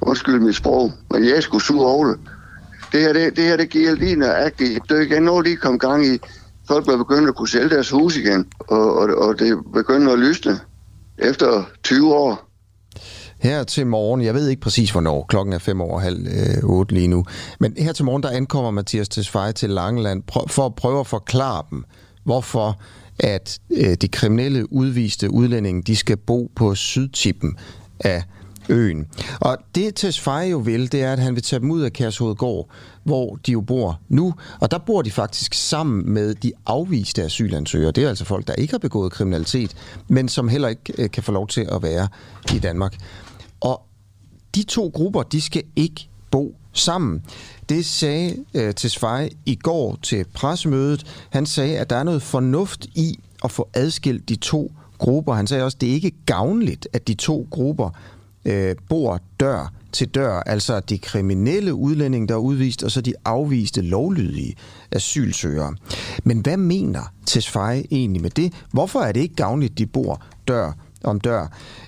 Undskyld mit sprog, men jeg skulle sur over det. Det her, det, det her, det giver lige nøjagtigt. Det er igen noget, de kom gang i. Folk var begyndt at kunne sælge deres hus igen, og, og, og det begyndte at lysne efter 20 år. Her til morgen, jeg ved ikke præcis hvornår, klokken er fem over halv øh, otte lige nu, men her til morgen, der ankommer Mathias Tesfaye til Langeland. For at prøve at forklare dem, hvorfor at øh, de kriminelle udviste udlændinge, de skal bo på sydtippen af øen. Og det Tesfaye jo vil, det er, at han vil tage dem ud af Kærshovedgård, hvor de jo bor nu. Og der bor de faktisk sammen med de afviste asylansøgere. Det er altså folk, der ikke har begået kriminalitet, men som heller ikke øh, kan få lov til at være i Danmark. Og de to grupper, de skal ikke bo sammen. Det sagde øh, Tesfaye i går til pressemødet. Han sagde, at der er noget fornuft i at få adskilt de to grupper. Han sagde også, at det er ikke gavnligt, at de to grupper øh, bor dør til dør, altså de kriminelle udlændinge, der er udvist, og så de afviste lovlydige asylsøgere. Men hvad mener Tesfaye egentlig med det? Hvorfor er det ikke gavnligt, de bor dør om dør?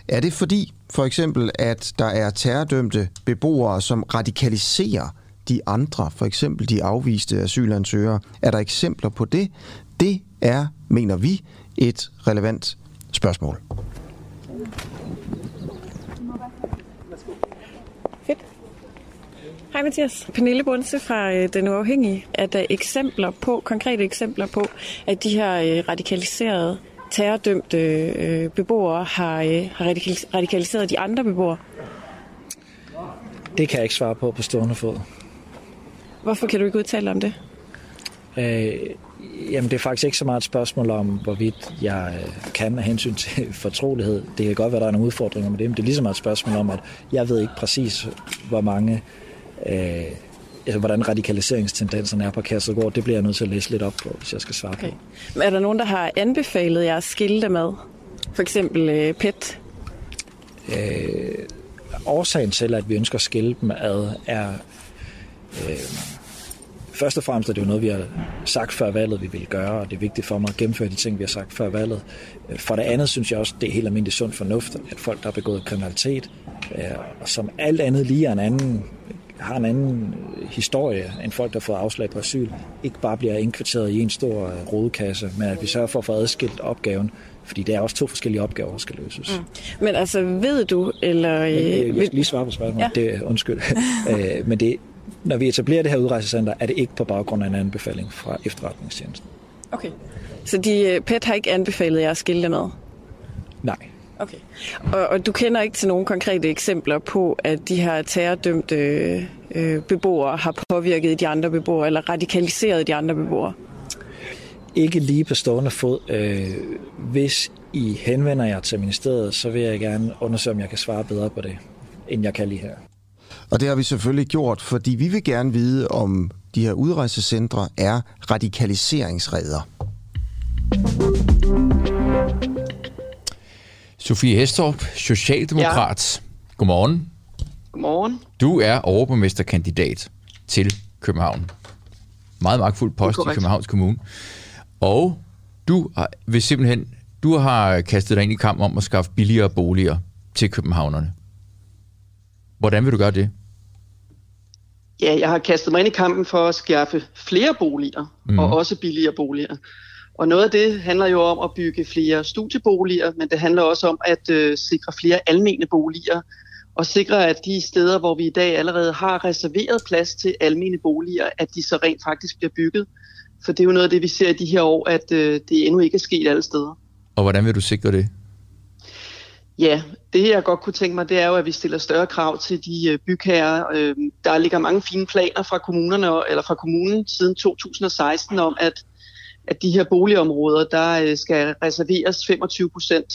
Er det fordi, for eksempel, at der er terrordømte beboere, som radikaliserer de andre, for eksempel de afviste asylansøgere? Er der eksempler på det? Det er, mener vi, et relevant spørgsmål. Hej Mathias. Pernille Bunse fra øh, Den Uafhængige. Er der eksempler på, konkrete eksempler på, at de her øh, radikaliserede, terrordømte øh, beboere har, har radikaliseret de andre beboere? Det kan jeg ikke svare på på stående fod. Hvorfor kan du ikke udtale om det? Øh, jamen, det er faktisk ikke så meget et spørgsmål om, hvorvidt jeg kan med hensyn til fortrolighed. Det kan godt være, der er nogle udfordringer med det, men det er lige så meget et spørgsmål om, at jeg ved ikke præcis, hvor mange øh, altså, hvordan radikaliseringstendenserne er på Kærsegård, det bliver jeg nødt til at læse lidt op på, hvis jeg skal svare okay. på. Men er der nogen, der har anbefalet jer at skille med? For eksempel øh, PET? Øh, årsagen til, at vi ønsker at skille dem ad, er... Øh, først og fremmest er det jo noget, vi har sagt før valget, vi vil gøre, og det er vigtigt for mig at gennemføre de ting, vi har sagt før valget. For det andet synes jeg også, det er helt almindelig sund fornuft, at folk, der har begået kriminalitet, øh, som alt andet lige er en anden har en anden historie end folk, der får afslag på asyl, ikke bare bliver indkvarteret i en stor øh, rodekasse, men at vi sørger for at få adskilt opgaven, fordi det er også to forskellige opgaver, der skal løses. Mm. Men altså, ved du, eller... Øh, jeg skal lige svare på spørgsmålet, ja. det, undskyld. øh, men det, når vi etablerer det her udrejsecenter, er det ikke på baggrund af en anbefaling fra efterretningstjenesten. Okay. Så de, øh, PET har ikke anbefalet jer at skille med? Nej. Okay. Og, og du kender ikke til nogle konkrete eksempler på, at de her terrordømte øh, beboere har påvirket de andre beboere, eller radikaliseret de andre beboere? Ikke lige på stående fod. Øh, hvis I henvender jer til ministeriet, så vil jeg gerne undersøge, om jeg kan svare bedre på det, end jeg kan lige her. Og det har vi selvfølgelig gjort, fordi vi vil gerne vide, om de her udrejsecentre er radikaliseringsredder. Sofie Hestorp, Socialdemokrat. Ja. Godmorgen. Godmorgen. Du er overborgmesterkandidat til København. Meget magtfuld post i Københavns Kommune. Og du har, vil simpelthen, du har kastet dig ind i kamp om at skaffe billigere boliger til københavnerne. Hvordan vil du gøre det? Ja, jeg har kastet mig ind i kampen for at skaffe flere boliger, mm. og også billigere boliger. Og noget af det handler jo om at bygge flere studieboliger, men det handler også om at øh, sikre flere almene boliger, og sikre, at de steder, hvor vi i dag allerede har reserveret plads til almene boliger, at de så rent faktisk bliver bygget. For det er jo noget af det, vi ser i de her år, at øh, det endnu ikke er sket alle steder. Og hvordan vil du sikre det? Ja, det jeg godt kunne tænke mig, det er jo, at vi stiller større krav til de øh, bygherrer. Øh, der ligger mange fine planer fra kommunerne eller fra kommunen siden 2016 om, at at de her boligområder, der øh, skal reserveres 25 procent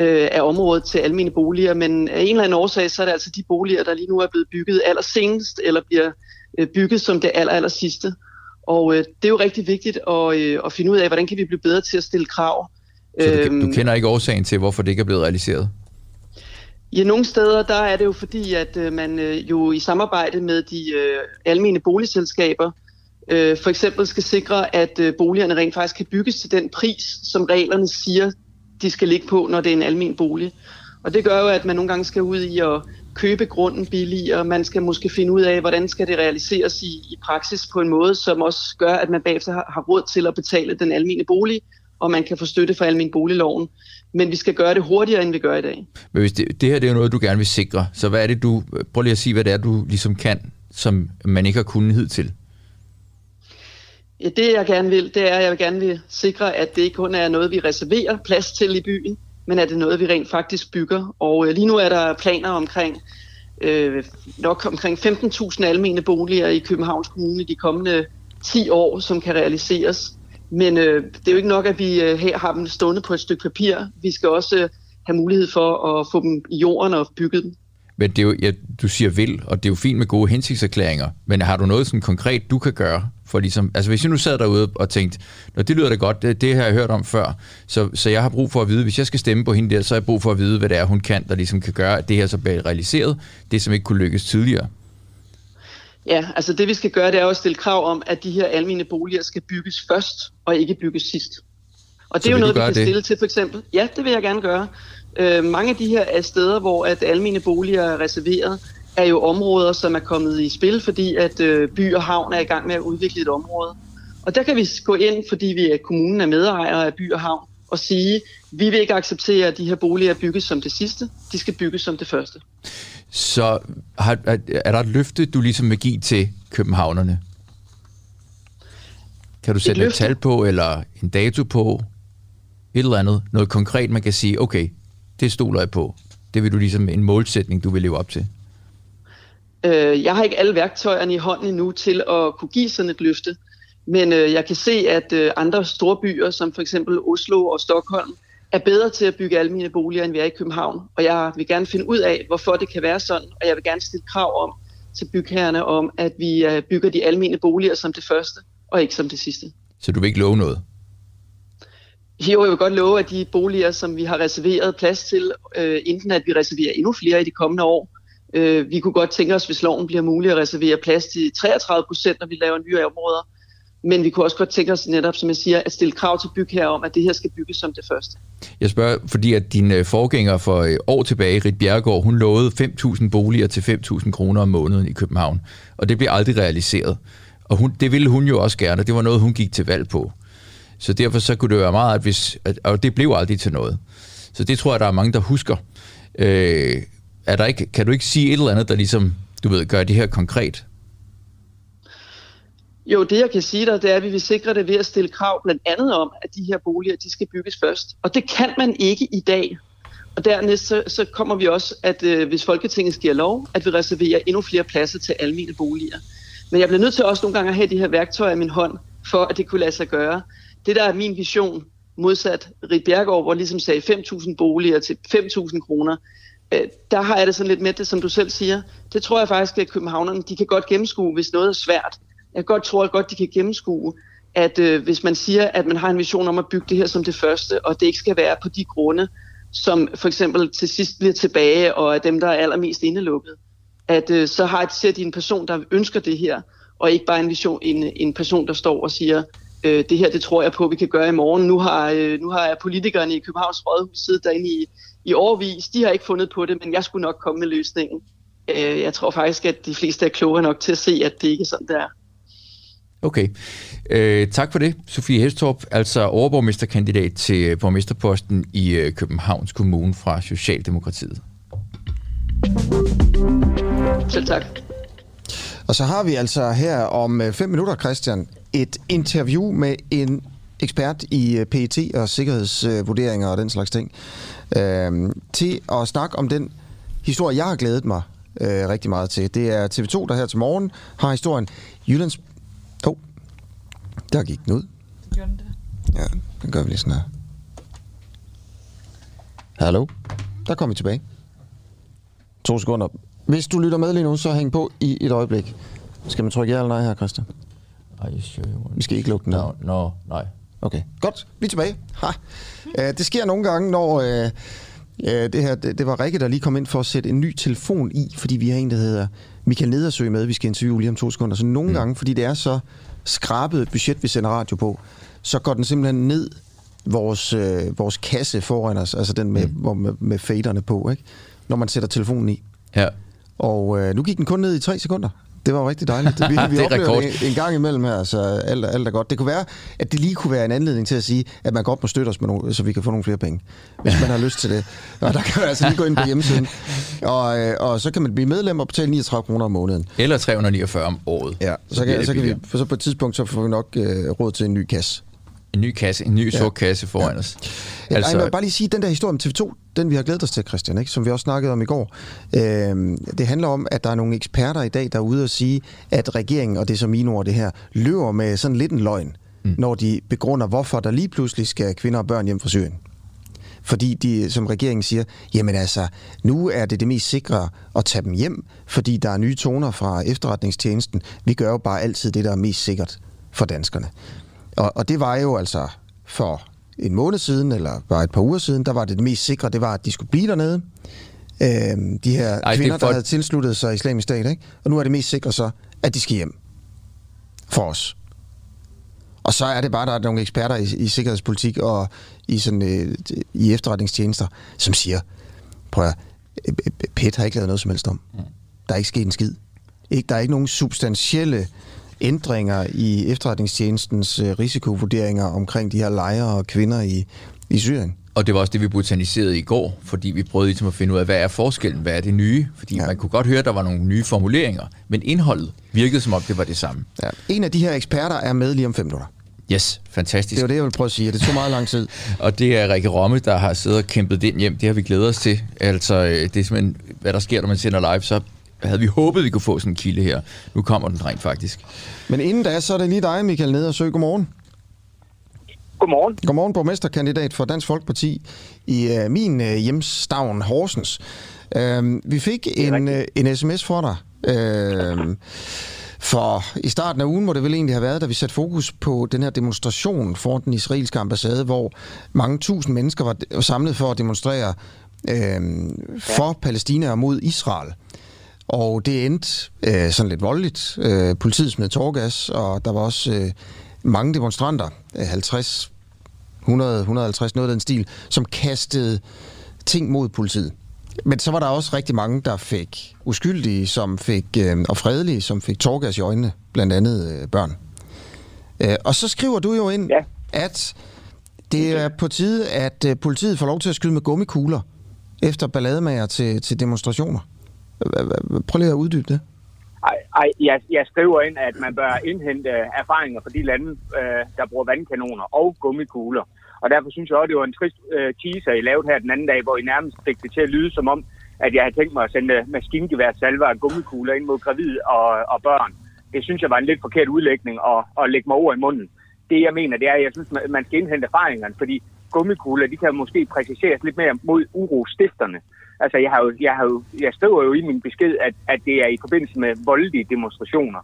øh, af området til almene boliger, men af en eller anden årsag, så er det altså de boliger, der lige nu er blevet bygget allersenest, eller bliver øh, bygget som det aller, aller sidste. Og øh, det er jo rigtig vigtigt at, øh, at finde ud af, hvordan kan vi blive bedre til at stille krav. Så du, du øhm, kender ikke årsagen til, hvorfor det ikke er blevet realiseret? Ja, nogle steder der er det jo fordi, at øh, man øh, jo i samarbejde med de øh, almene boligselskaber øh, for eksempel skal sikre, at øh, boligerne rent faktisk kan bygges til den pris, som reglerne siger, de skal ligge på, når det er en almen bolig. Og det gør jo, at man nogle gange skal ud i at købe grunden billigere. Man skal måske finde ud af, hvordan skal det realiseres i, i praksis på en måde, som også gør, at man bagefter har, har råd til at betale den almene bolig, og man kan få støtte fra almindelig boligloven. Men vi skal gøre det hurtigere, end vi gør i dag. Men hvis det, det her det er jo noget, du gerne vil sikre, så hvad er det, du... Prøv lige at sige, hvad det er, du ligesom kan, som man ikke har kunnet hidtil. Ja, det jeg gerne vil, det er, at jeg vil gerne vil sikre, at det ikke kun er noget, vi reserverer plads til i byen, men at det er noget, vi rent faktisk bygger. Og øh, lige nu er der planer omkring øh, nok omkring 15.000 almene boliger i Københavns Kommune de kommende 10 år, som kan realiseres. Men øh, det er jo ikke nok, at vi øh, her har dem stående på et stykke papir. Vi skal også øh, have mulighed for at få dem i jorden og bygge dem. Men det er jo, ja, du siger vil, og det er jo fint med gode hensigtserklæringer, men har du noget sådan konkret, du kan gøre? For ligesom, altså hvis jeg nu sad derude og tænkte, Nå, det lyder da godt, det, det har jeg hørt om før, så, så jeg har brug for at vide, hvis jeg skal stemme på hende der, så har jeg brug for at vide, hvad det er, hun kan, der ligesom kan gøre, at det her så bliver realiseret, det som ikke kunne lykkes tidligere. Ja, altså det vi skal gøre, det er at stille krav om, at de her almene boliger skal bygges først, og ikke bygges sidst. Og det er jo noget, vi kan det? stille til for eksempel. Ja, det vil jeg gerne gøre. Øh, mange af de her er steder, hvor at almene boliger er reserveret, er jo områder, som er kommet i spil, fordi at øh, by og havn er i gang med at udvikle et område. Og der kan vi gå ind, fordi vi er kommunen er medejere af by og havn, og sige, vi vil ikke acceptere, at de her boliger bygges som det sidste, de skal bygges som det første. Så har, er der et løfte, du ligesom vil give til københavnerne? Kan du sætte et, et tal på, eller en dato på? Et eller andet, noget konkret, man kan sige, okay, det stoler jeg på. Det vil du ligesom en målsætning, du vil leve op til. Øh, jeg har ikke alle værktøjerne i hånden endnu til at kunne give sådan et løfte. Men øh, jeg kan se, at øh, andre store byer, som for eksempel Oslo og Stockholm, er bedre til at bygge almene boliger, end vi er i København. Og jeg vil gerne finde ud af, hvorfor det kan være sådan, og jeg vil gerne stille krav om til bygherrerne om, at vi øh, bygger de almene boliger som det første, og ikke som det sidste. Så du vil ikke love noget? Jo, jeg vil godt love, at de boliger, som vi har reserveret plads til, øh, enten at vi reserverer endnu flere i de kommende år. Øh, vi kunne godt tænke os, hvis loven bliver mulig at reservere plads til 33 procent, når vi laver nye områder. Men vi kunne også godt tænke os netop, som jeg siger, at stille krav til bygherrer om, at det her skal bygges som det første. Jeg spørger, fordi at din øh, forgænger for øh, år tilbage, Rit Bjergård, hun lovede 5.000 boliger til 5.000 kroner om måneden i København. Og det blev aldrig realiseret. Og hun, det ville hun jo også gerne, det var noget, hun gik til valg på. Så derfor så kunne det være meget, at hvis, at, og det blev aldrig til noget. Så det tror jeg, der er mange, der husker. Øh, er der ikke, kan du ikke sige et eller andet, der ligesom, du ved, gør det her konkret? Jo, det jeg kan sige dig, det er, at vi vil sikre det ved at stille krav blandt andet om, at de her boliger, de skal bygges først. Og det kan man ikke i dag. Og dernæst så, så kommer vi også, at øh, hvis Folketinget giver lov, at vi reserverer endnu flere pladser til almene boliger. Men jeg bliver nødt til også nogle gange at have de her værktøjer i min hånd, for at det kunne lade sig gøre. Det der er min vision, modsat Rit Bjergård, hvor ligesom sagde 5.000 boliger til 5.000 kroner, Øh, der har jeg det sådan lidt med det, som du selv siger. Det tror jeg faktisk, at københavnerne de kan godt gennemskue, hvis noget er svært. Jeg godt tror godt, de kan gennemskue, at øh, hvis man siger, at man har en vision om at bygge det her som det første, og det ikke skal være på de grunde, som for eksempel til sidst bliver tilbage, og er dem, der er allermest indelukket, at øh, så har ser de en person, der ønsker det her, og ikke bare en, vision, en, en person, der står og siger, øh, det her det tror jeg på, vi kan gøre i morgen. Nu har, øh, nu har jeg politikerne i Københavns Rådhus siddet derinde i, i årvis. De har ikke fundet på det, men jeg skulle nok komme med løsningen. Øh, jeg tror faktisk, at de fleste er klogere nok til at se, at det ikke er sådan, det er. Okay. Øh, tak for det, Sofie Hestorp, altså overborgmesterkandidat til borgmesterposten i øh, Københavns Kommune fra Socialdemokratiet. Selv tak. Og så har vi altså her om øh, fem minutter, Christian, et interview med en ekspert i øh, PET og sikkerhedsvurderinger og den slags ting, øh, til at snakke om den historie, jeg har glædet mig øh, rigtig meget til. Det er TV2, der her til morgen har historien Jyllands... Åh, oh, der gik den ud. Gjorde den det? Ja, den gør vi lige sådan her. Hallo? Der kommer vi tilbage. To sekunder. Hvis du lytter med lige nu, så hæng på i et øjeblik. Skal man trykke ja eller nej her, Christian? Are you sure you want Vi skal ikke lukke den ned. No, no, nej. Okay, godt. Vi er tilbage. Ha. Uh, det sker nogle gange, når uh, uh, det her, det, det var Rikke, der lige kom ind for at sætte en ny telefon i, fordi vi har en, der hedder Michael Nedersø med, vi skal interviewe lige om to sekunder. Så nogle mm. gange, fordi det er så skrabet et budget, vi sender radio på, så går den simpelthen ned vores, øh, vores kasse foran os, altså den med, mm. hvor, med, med faderne på, ikke? når man sætter telefonen i. Ja. Og øh, nu gik den kun ned i tre sekunder. Det var rigtig dejligt. Vi, vi Det er rekord. det en, en gang imellem her, så alt, alt er godt. Det kunne være, at det lige kunne være en anledning til at sige, at man godt må støtte os, med nogle, så vi kan få nogle flere penge, hvis man har lyst til det. Og der kan man altså lige gå ind på hjemmesiden, og, øh, og så kan man blive medlem og betale 39 kroner om måneden. Eller 349 om året. Ja, så, bliver kan, det så kan vi, for så på et tidspunkt, så får vi nok øh, råd til en ny kasse. En ny kasse, en ny Ja. sort kasse foran os. Altså, Ej, jeg vil bare lige sige, den der historie om TV2, den vi har glædet os til, Christian, ikke? som vi også snakkede om i går. Øh, det handler om, at der er nogle eksperter i dag, der er ude og sige, at regeringen, og det er så mine ord det her, løber med sådan lidt en løgn, mm. når de begrunder, hvorfor der lige pludselig skal kvinder og børn hjem fra Syrien. Fordi de, som regeringen siger, jamen altså, nu er det det mest sikre at tage dem hjem, fordi der er nye toner fra efterretningstjenesten. Vi gør jo bare altid det, der er mest sikkert for danskerne. Og, og det var jo altså for en måned siden, eller bare et par uger siden, der var det det mest sikre, det var, at de skulle blive dernede. Øhm, de her Ej, er kvinder, for- der havde tilsluttet sig islamisk stat, ikke? Og nu er det mest sikre så, at de skal hjem. For os. Og så er det bare, der er nogle eksperter i, i sikkerhedspolitik og i, sådan, øh, i efterretningstjenester, som siger, prøv at, øh, øh, PET har ikke lavet noget som helst om. Der er ikke sket en skid. Ikke, der er ikke nogen substantielle ændringer i efterretningstjenestens øh, risikovurderinger omkring de her lejre og kvinder i, i Syrien. Og det var også det, vi botaniserede i går, fordi vi prøvede ligesom at finde ud af, hvad er forskellen, hvad er det nye? Fordi ja. man kunne godt høre, at der var nogle nye formuleringer, men indholdet virkede som om, det var det samme. Ja. En af de her eksperter er med lige om fem minutter. Yes, fantastisk. Det er jo det, jeg vil prøve at sige. Det tog meget lang tid. Og det er Rikke Romme, der har siddet og kæmpet den hjem. Det har vi glædet os til. Altså, øh, det er simpelthen, hvad der sker, når man sender live, så havde vi håbet, vi kunne få sådan en kilde her. Nu kommer den rent faktisk. Men inden da, så er det lige dig, Michael Nedersø. Godmorgen. Godmorgen. Godmorgen, borgmesterkandidat for Dansk Folkeparti i øh, min øh, hjemstavn Horsens. Øh, vi fik en, øh, en sms fra dig. Øh, for i starten af ugen må det vel egentlig have været, da vi satte fokus på den her demonstration foran den israelske ambassade, hvor mange tusind mennesker var samlet for at demonstrere øh, for Palæstina og mod Israel. Og det endte øh, sådan lidt voldeligt. Øh, politiet smed tårgas, og der var også øh, mange demonstranter, øh, 50, 100, 150, noget af den stil, som kastede ting mod politiet. Men så var der også rigtig mange, der fik uskyldige, som fik, øh, og fredelige, som fik tårgas i øjnene, blandt andet øh, børn. Øh, og så skriver du jo ind, ja. at det er på tide, at øh, politiet får lov til at skyde med gummikugler efter ballademager til, til demonstrationer. Prøv lige at uddybe det. Ej, ej jeg, jeg skriver ind, at man bør indhente øh, erfaringer fra de lande, øh, der bruger vandkanoner og gummikugler. Og derfor synes jeg også, det var en trist øh, teaser, I lavede her den anden dag, hvor I nærmest fik det til at lyde som om, at jeg havde tænkt mig at sende øh, maskingevær, salver og gummikugler ind mod gravide og, og børn. Det synes jeg var en lidt forkert udlægning at, at lægge mig over i munden. Det jeg mener, det er, at jeg synes, man- man skal indhente erfaringerne, fordi gummikugler, de kan måske præciseres lidt mere mod urostifterne. Altså, jeg, har jo, jeg, har jo, jeg skriver jo i min besked, at, at det er i forbindelse med voldelige demonstrationer.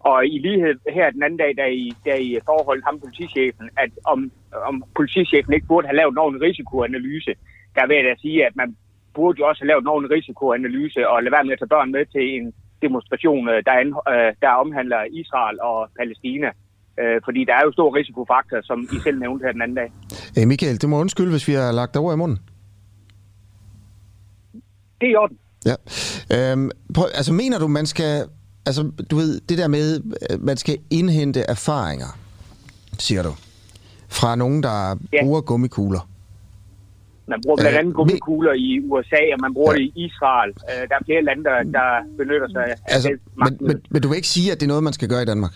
Og i lighed her den anden dag, da I, da I forholdt ham politichefen, at om, om politichefen ikke burde have lavet nogen risikoanalyse, der vil jeg da sige, at man burde jo også have lavet nogen risikoanalyse og lade være med at tage børn med til en demonstration, øh, der, an, øh, der omhandler Israel og Palæstina. Øh, fordi der er jo stor risikofaktor, som I selv nævnte her den anden dag. Hey Michael, det må undskylde, hvis vi har lagt dig ord i munden. Det er i orden. Ja. Øhm, prøv, altså mener du, man skal... Altså, du ved, det der med, øh, man skal indhente erfaringer, siger du, fra nogen, der Ja. bruger gummikugler. Man bruger blandt Øh, andet gummikugler i USA, og man bruger ja. det i Israel. Øh, der er flere lande, der, der benytter sig af Altså, det men, men, men du vil ikke sige, at det er noget, man skal gøre i Danmark?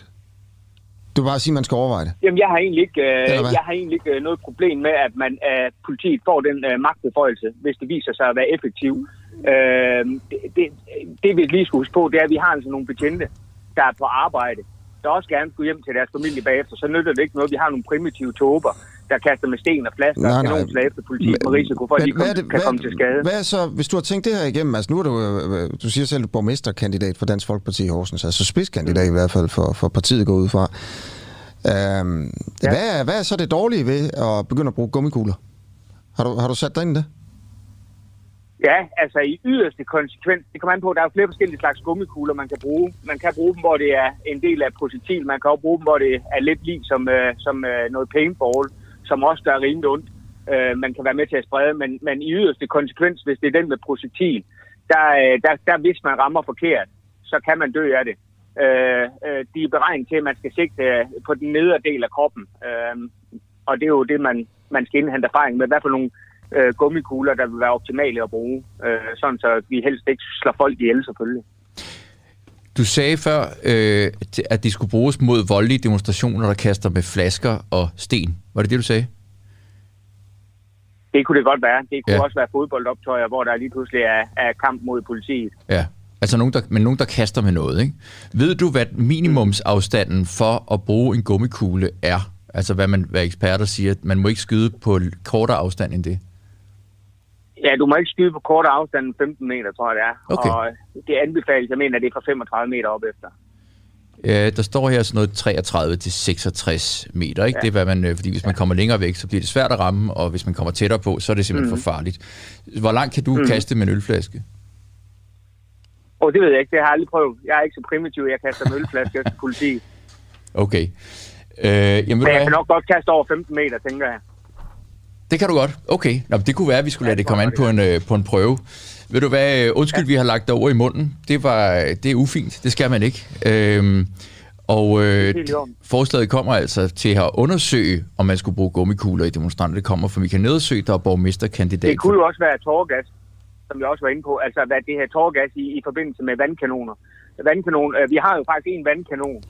Du vil bare sige, at man skal overveje det. Jamen, jeg har egentlig ikke, øh, jeg har egentlig ikke øh, noget problem med, at man øh, politiet får den øh, magtbeføjelse, hvis det viser sig at være effektiv. Øh, det, det, vi lige skal huske på, det er, at vi har altså nogle betjente, der er på arbejde der også gerne skulle hjem til deres familie bagefter, så nytter det ikke noget, vi har nogle primitive tober, der kaster med sten og flasker og kanonslag efter politiet med risiko for, at de kom, det, kan hvad, komme til skade. Hvad så, hvis du har tænkt det her igennem, altså nu er du, øh, du siger selv, borgmesterkandidat for Dansk Folkeparti i Horsens, altså spidskandidat i hvert fald for, for partiet går ud fra. Øhm, ja. hvad, hvad er så det dårlige ved at begynde at bruge gummikugler? Har du, har du sat dig ind i det? Ja, altså i yderste konsekvens, det kommer an på, at der er flere forskellige slags gummikugler, man kan bruge. Man kan bruge dem, hvor det er en del af projektil. Man kan også bruge dem, hvor det er lidt lige som, øh, som øh, noget paintball, som også gør rimelig ondt. Øh, man kan være med til at sprede, men, men i yderste konsekvens, hvis det er den med projektil, der, øh, der, der hvis man rammer forkert, så kan man dø af det. Øh, øh, de er beregnet til, at man skal sigte øh, på den nedre del af kroppen. Øh, og det er jo det, man, man skal indhente erfaring med. Hvad for nogle øh, gummikugler, der vil være optimale at bruge, øh, sådan så vi helst ikke slår folk ihjel selvfølgelig. Du sagde før, øh, at de skulle bruges mod voldelige demonstrationer, der kaster med flasker og sten. Var det det, du sagde? Det kunne det godt være. Det kunne ja. også være fodboldoptøjer, hvor der lige pludselig er, er kamp mod politiet. Ja, altså nogen, der, men nogen, der kaster med noget. Ikke? Ved du, hvad minimumsafstanden for at bruge en gummikugle er? Altså hvad, man, hvad eksperter siger, man må ikke skyde på kortere afstand end det. Ja, du må ikke skyde på kortere afstand end 15 meter, tror jeg det er. Okay. Og det anbefales, jeg mener, det er fra 35 meter op efter. Ja, der står her sådan noget 33 til 66 meter, ikke? Ja. Det er, hvad man, øh, fordi hvis man kommer længere væk, så bliver det svært at ramme, og hvis man kommer tættere på, så er det simpelthen mm. for farligt. Hvor langt kan du mm. kaste med en ølflaske? Åh, oh, det ved jeg ikke. Det har jeg aldrig prøvet. Jeg er ikke så primitiv, jeg kaster med ølflaske efter politi. Okay. Øh, jamen, Men jeg kan nok godt kaste over 15 meter, tænker jeg. Det kan du godt. Okay. Nå, det kunne være, at vi skulle lade det komme an på en, øh, på en prøve. Ved du hvad, øh, undskyld, ja. vi har lagt dig over i munden. Det, var, det er ufint. Det skal man ikke. Øhm, og øh, forslaget kommer altså til at undersøge, om man skulle bruge gummikugler i demonstranter. Det kommer fra Michael Nedersø, der er borgmesterkandidat. Det kunne jo også være tårgas, som vi også var inde på. Altså, hvad det her tårgas i, i forbindelse med vandkanoner. Vandkanon, øh, vi har jo faktisk en vandkanon,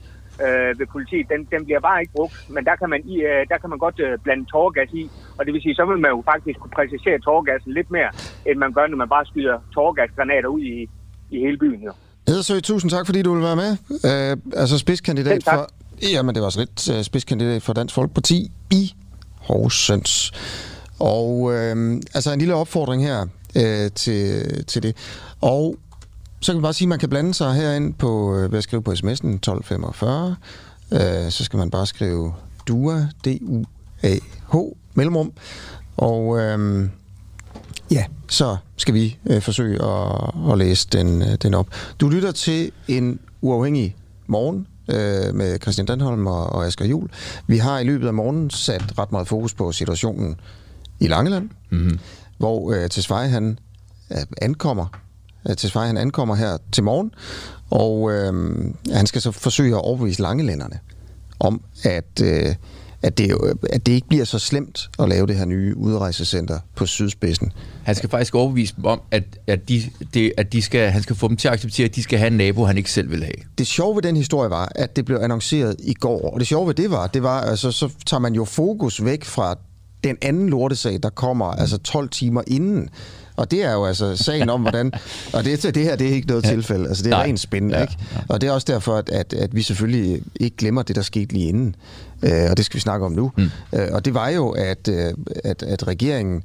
øh, ved politiet, den, den bliver bare ikke brugt. Men der kan man, i, øh, der kan man godt øh, blande tårgas i, og det vil sige, så vil man jo faktisk kunne præcisere tårgassen lidt mere, end man gør, når man bare skyder tårgasgranater ud i, i hele byen. Jo. Edersø, tusind tak, fordi du vil være med. Øh, altså spidskandidat for... Jamen, det var så lidt uh, spidskandidat for Dansk Folkeparti i Horsens. Og øh, altså en lille opfordring her øh, til, til det. Og så kan man bare sige, at man kan blande sig herind på, øh, ved at skrive på sms'en 1245. Øh, så skal man bare skrive DUA, D-U-A-H, mellemrum. Og øh, ja, så skal vi øh, forsøge at, at læse den, øh, den op. Du lytter til en uafhængig morgen øh, med Christian Danholm og, og Asger Jul. Vi har i løbet af morgenen sat ret meget fokus på situationen i Langeland, mm-hmm. hvor øh, Tesfaye han øh, ankommer Øh, Svej. Han ankommer her til morgen, og øh, han skal så forsøge at overbevise langelænderne om, at, øh, at, det, at det ikke bliver så slemt at lave det her nye udrejsecenter på sydspidsen. Han skal faktisk overbevise dem om, at, at, de, det, at de skal, han skal få dem til at acceptere, at de skal have en nabo, han ikke selv vil have. Det sjove ved den historie var, at det blev annonceret i går, og det sjove ved det var, det var, altså, så tager man jo fokus væk fra den anden lortesag, der kommer altså 12 timer inden og det er jo altså sagen om, hvordan... Og det, det her, det er ikke noget ja. tilfælde. Altså, det er Nej. rent spændende, ja. ikke? Og det er også derfor, at, at, at vi selvfølgelig ikke glemmer det, der skete lige inden. Øh, og det skal vi snakke om nu. Mm. Øh, og det var jo, at, øh, at, at regeringen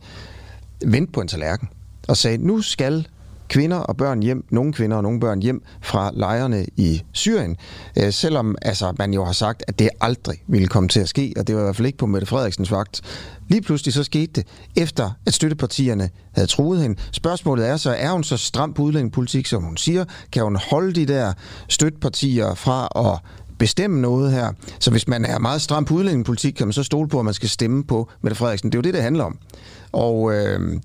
vendte på en tallerken og sagde, nu skal kvinder og børn hjem, nogle kvinder og nogle børn hjem fra lejrene i Syrien, øh, selvom altså, man jo har sagt, at det aldrig ville komme til at ske, og det var i hvert fald ikke på Mette Frederiksens vagt. Lige pludselig så skete det, efter at støttepartierne havde truet hende. Spørgsmålet er så, er hun så stram på udlændingepolitik, som hun siger? Kan hun holde de der støttepartier fra at bestemme noget her. Så hvis man er meget stram på udlændingepolitik, kan man så stole på, at man skal stemme på Mette Frederiksen. Det er jo det, det handler om. Og øhm,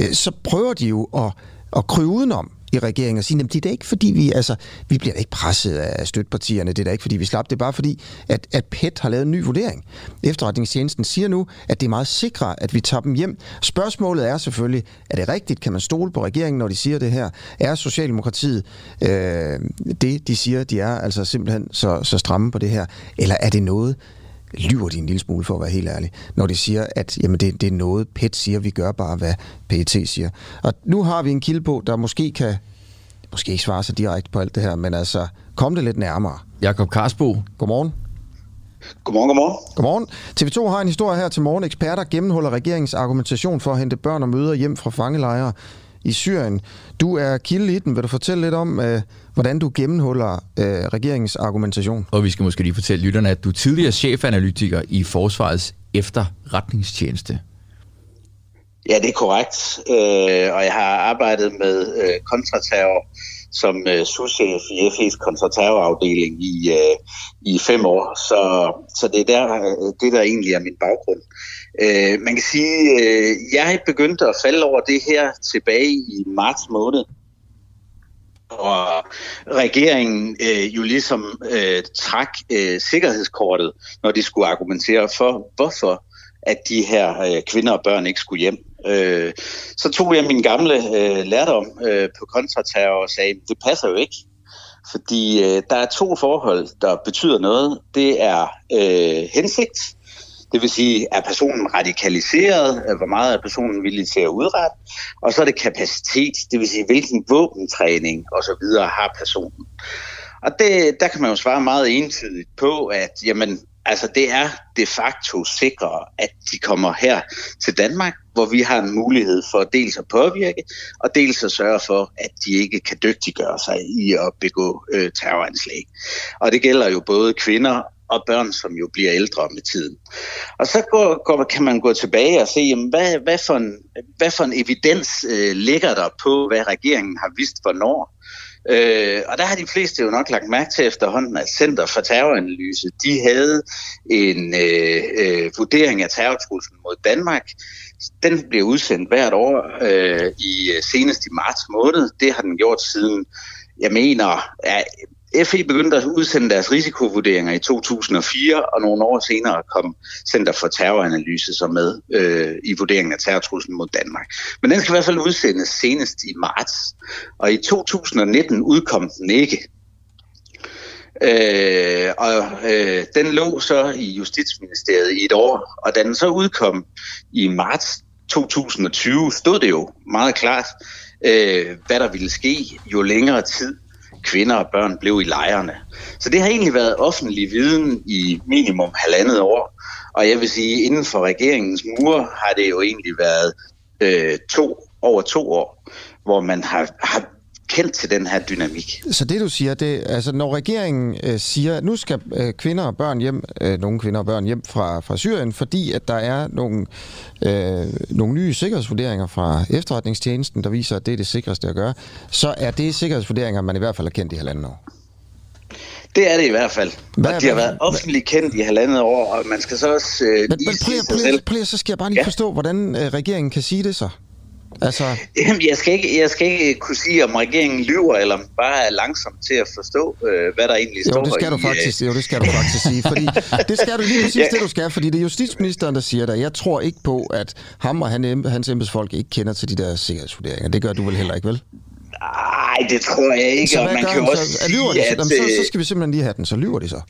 øh, så prøver de jo at at krybe udenom i regeringen og sige, at det er da ikke fordi, vi, altså, vi bliver da ikke presset af støttepartierne, det er da ikke fordi, vi slap, det er bare fordi, at, at PET har lavet en ny vurdering. Efterretningstjenesten siger nu, at det er meget sikre, at vi tager dem hjem. Spørgsmålet er selvfølgelig, er det rigtigt? Kan man stole på regeringen, når de siger det her? Er Socialdemokratiet øh, det, de siger, de er altså simpelthen så, så stramme på det her? Eller er det noget, lyver de en lille smule, for at være helt ærlig, når de siger, at jamen, det, det er noget, PET siger, vi gør bare, hvad PET siger. Og nu har vi en kilde på, der måske kan måske ikke svare sig direkte på alt det her, men altså Kom det lidt nærmere. Jakob Karsbo. Godmorgen. Godmorgen, godmorgen. Godmorgen. TV2 har en historie her til morgen. Eksperter gennemholder regeringens argumentation for at hente børn og møder hjem fra fangelejre i Syrien. Du er kilde i den. Vil du fortælle lidt om, øh, hvordan du gennemholder øh, regeringens argumentation? Og vi skal måske lige fortælle lytterne, at du er tidligere chefanalytiker i Forsvarets efterretningstjeneste. Ja, det er korrekt. Øh, og jeg har arbejdet med øh, kontraterror som øh, souschef i FE's kontraterrorafdeling i, øh, i fem år. Så, så det er der, øh, det der egentlig er min baggrund. Øh, man kan sige, øh, jeg begyndte at falde over det her tilbage i marts måned, og regeringen øh, jo ligesom øh, trak øh, sikkerhedskortet, når de skulle argumentere for, hvorfor at de her øh, kvinder og børn ikke skulle hjem. Øh, så tog jeg min gamle øh, lærdom øh, på kontraterror og sagde, det passer jo ikke. Fordi øh, der er to forhold, der betyder noget. Det er øh, hensigt, det vil sige, er personen radikaliseret, øh, hvor meget er personen villig til at udrette, og så er det kapacitet, det vil sige, hvilken våbentræning osv. har personen. Og det, der kan man jo svare meget entydigt på, at jamen, altså, det er de facto sikre, at de kommer her til Danmark, hvor vi har en mulighed for dels at påvirke, og dels at sørge for, at de ikke kan dygtiggøre sig i at begå øh, terroranslag. Og det gælder jo både kvinder og børn, som jo bliver ældre med tiden. Og så går, går, kan man gå tilbage og se, jamen, hvad, hvad, for en, hvad for en evidens øh, ligger der på, hvad regeringen har vist hvornår. Øh, og der har de fleste jo nok lagt mærke til efterhånden, at Center for Terroranalyse, de havde en øh, øh, vurdering af terrortruslen mod Danmark. Den bliver udsendt hvert år øh, i øh, senest i marts måned. Det har den gjort siden, jeg mener, ja, FE begyndte at udsende deres risikovurderinger i 2004, og nogle år senere kom Center for Terroranalyse så med øh, i vurderingen af terrortruslen mod Danmark. Men den skal i hvert fald udsendes senest i marts, og i 2019 udkom den ikke. Øh, og øh, den lå så i Justitsministeriet i et år, og da den så udkom i marts 2020, stod det jo meget klart, øh, hvad der ville ske jo længere tid kvinder og børn blev i lejrene. Så det har egentlig været offentlig viden i minimum halvandet år. Og jeg vil sige, inden for regeringens mure har det jo egentlig været øh, to, over to år, hvor man har, har kendt til den her dynamik. Så det du siger, det altså når regeringen øh, siger, at nu skal øh, kvinder og børn hjem, øh, nogle kvinder og børn hjem fra, fra Syrien, fordi at der er nogle, øh, nogle nye sikkerhedsvurderinger fra efterretningstjenesten, der viser, at det er det sikreste at gøre, så er det sikkerhedsvurderinger, man i hvert fald har kendt i halvanden år. Det er det i hvert fald. Hvad, og de har været offentligt kendt i halvandet år, og man skal så også øh, men, men, prøv, prøv, prøv, så skal jeg bare lige ja. forstå, hvordan øh, regeringen kan sige det så. Altså... Jamen, jeg, skal ikke, jeg skal ikke kunne sige, om regeringen lyver, eller om bare er langsom til at forstå, øh, hvad der egentlig jo, står det skal i, du faktisk, Jo, det skal du faktisk sige. Fordi det skal du lige præcis ja. det, du skal. Fordi det er justitsministeren, der siger det. Jeg tror ikke på, at ham og han, hans embedsfolk ikke kender til de der sikkerhedsvurderinger. Det gør du vel heller ikke, vel? Nej, det tror jeg ikke. Så og man kan også så? Sige, de, at, så, så skal vi simpelthen lige have den. Så lyver de så.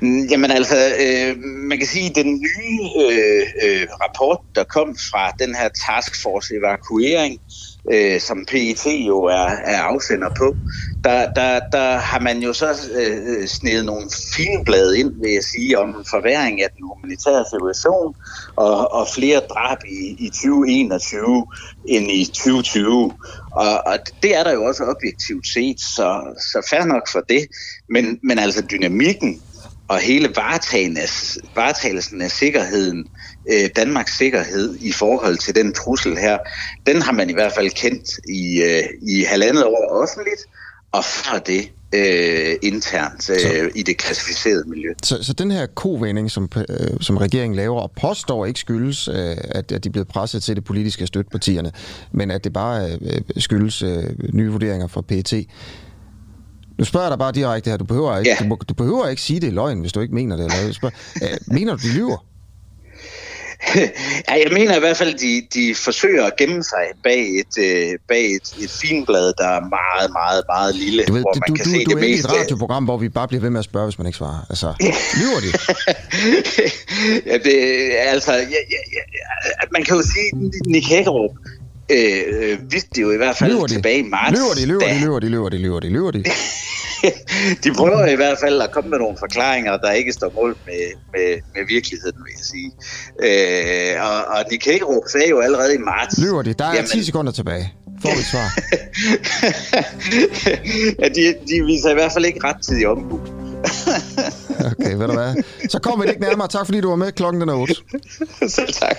Mm, jamen altså, øh, man kan sige, at den nye øh, øh, rapport, der kom fra den her taskforce evakuering, øh, Øh, som PET jo er, er afsender på, der, der, der har man jo så øh, snedet nogle filmblade ind, vil jeg sige, om forværing af den humanitære situation og, og flere drab i, i 2021 end i 2020. Og, og det er der jo også objektivt set, så, så fair nok for det. Men, men altså dynamikken og hele varetagelsen af sikkerheden, øh, Danmarks sikkerhed i forhold til den trussel her, den har man i hvert fald kendt i, øh, i halvandet år offentligt, og før det øh, internt øh, så, i det klassificerede miljø. Så, så den her kovending, som, øh, som regeringen laver, og påstår ikke skyldes, øh, at, at de er blevet presset til det politiske støttepartierne, men at det bare øh, skyldes øh, nye vurderinger fra PET. Nu spørger jeg dig bare direkte her. Du behøver ikke, ja. du, du behøver ikke sige det i løgn, hvis du ikke mener det. Eller spørger, øh, mener du, de lyver? ja, jeg mener i hvert fald, at de, de forsøger at gemme sig bag et, øh, bag et, et finblad, der er meget, meget, meget lille. Du, ved, hvor man du, kan du, se du det er meste. et radioprogram, hvor vi bare bliver ved med at spørge, hvis man ikke svarer. Altså, lyver de? ja, det, altså, ja, ja, ja, man kan jo sige, Nick Hækkerup, øh, vidste det jo i hvert fald lyver de? tilbage i marts. Lyver de, lyver de, lyver de, lyver de, lyver de, lyver de. de prøver i hvert fald at komme med nogle forklaringer, der ikke står mål med, med, med virkeligheden, vil jeg sige. Øh, og, og Nick Hagerup sagde jo allerede i marts... Lyver de? Der er jamen, 10 sekunder tilbage. Får vi svar? ja, de, de viser i hvert fald ikke ret tid i ombrug. okay, ved du hvad? Så kommer vi ikke nærmere. Tak fordi du var med. Klokken den er 8. Selv tak.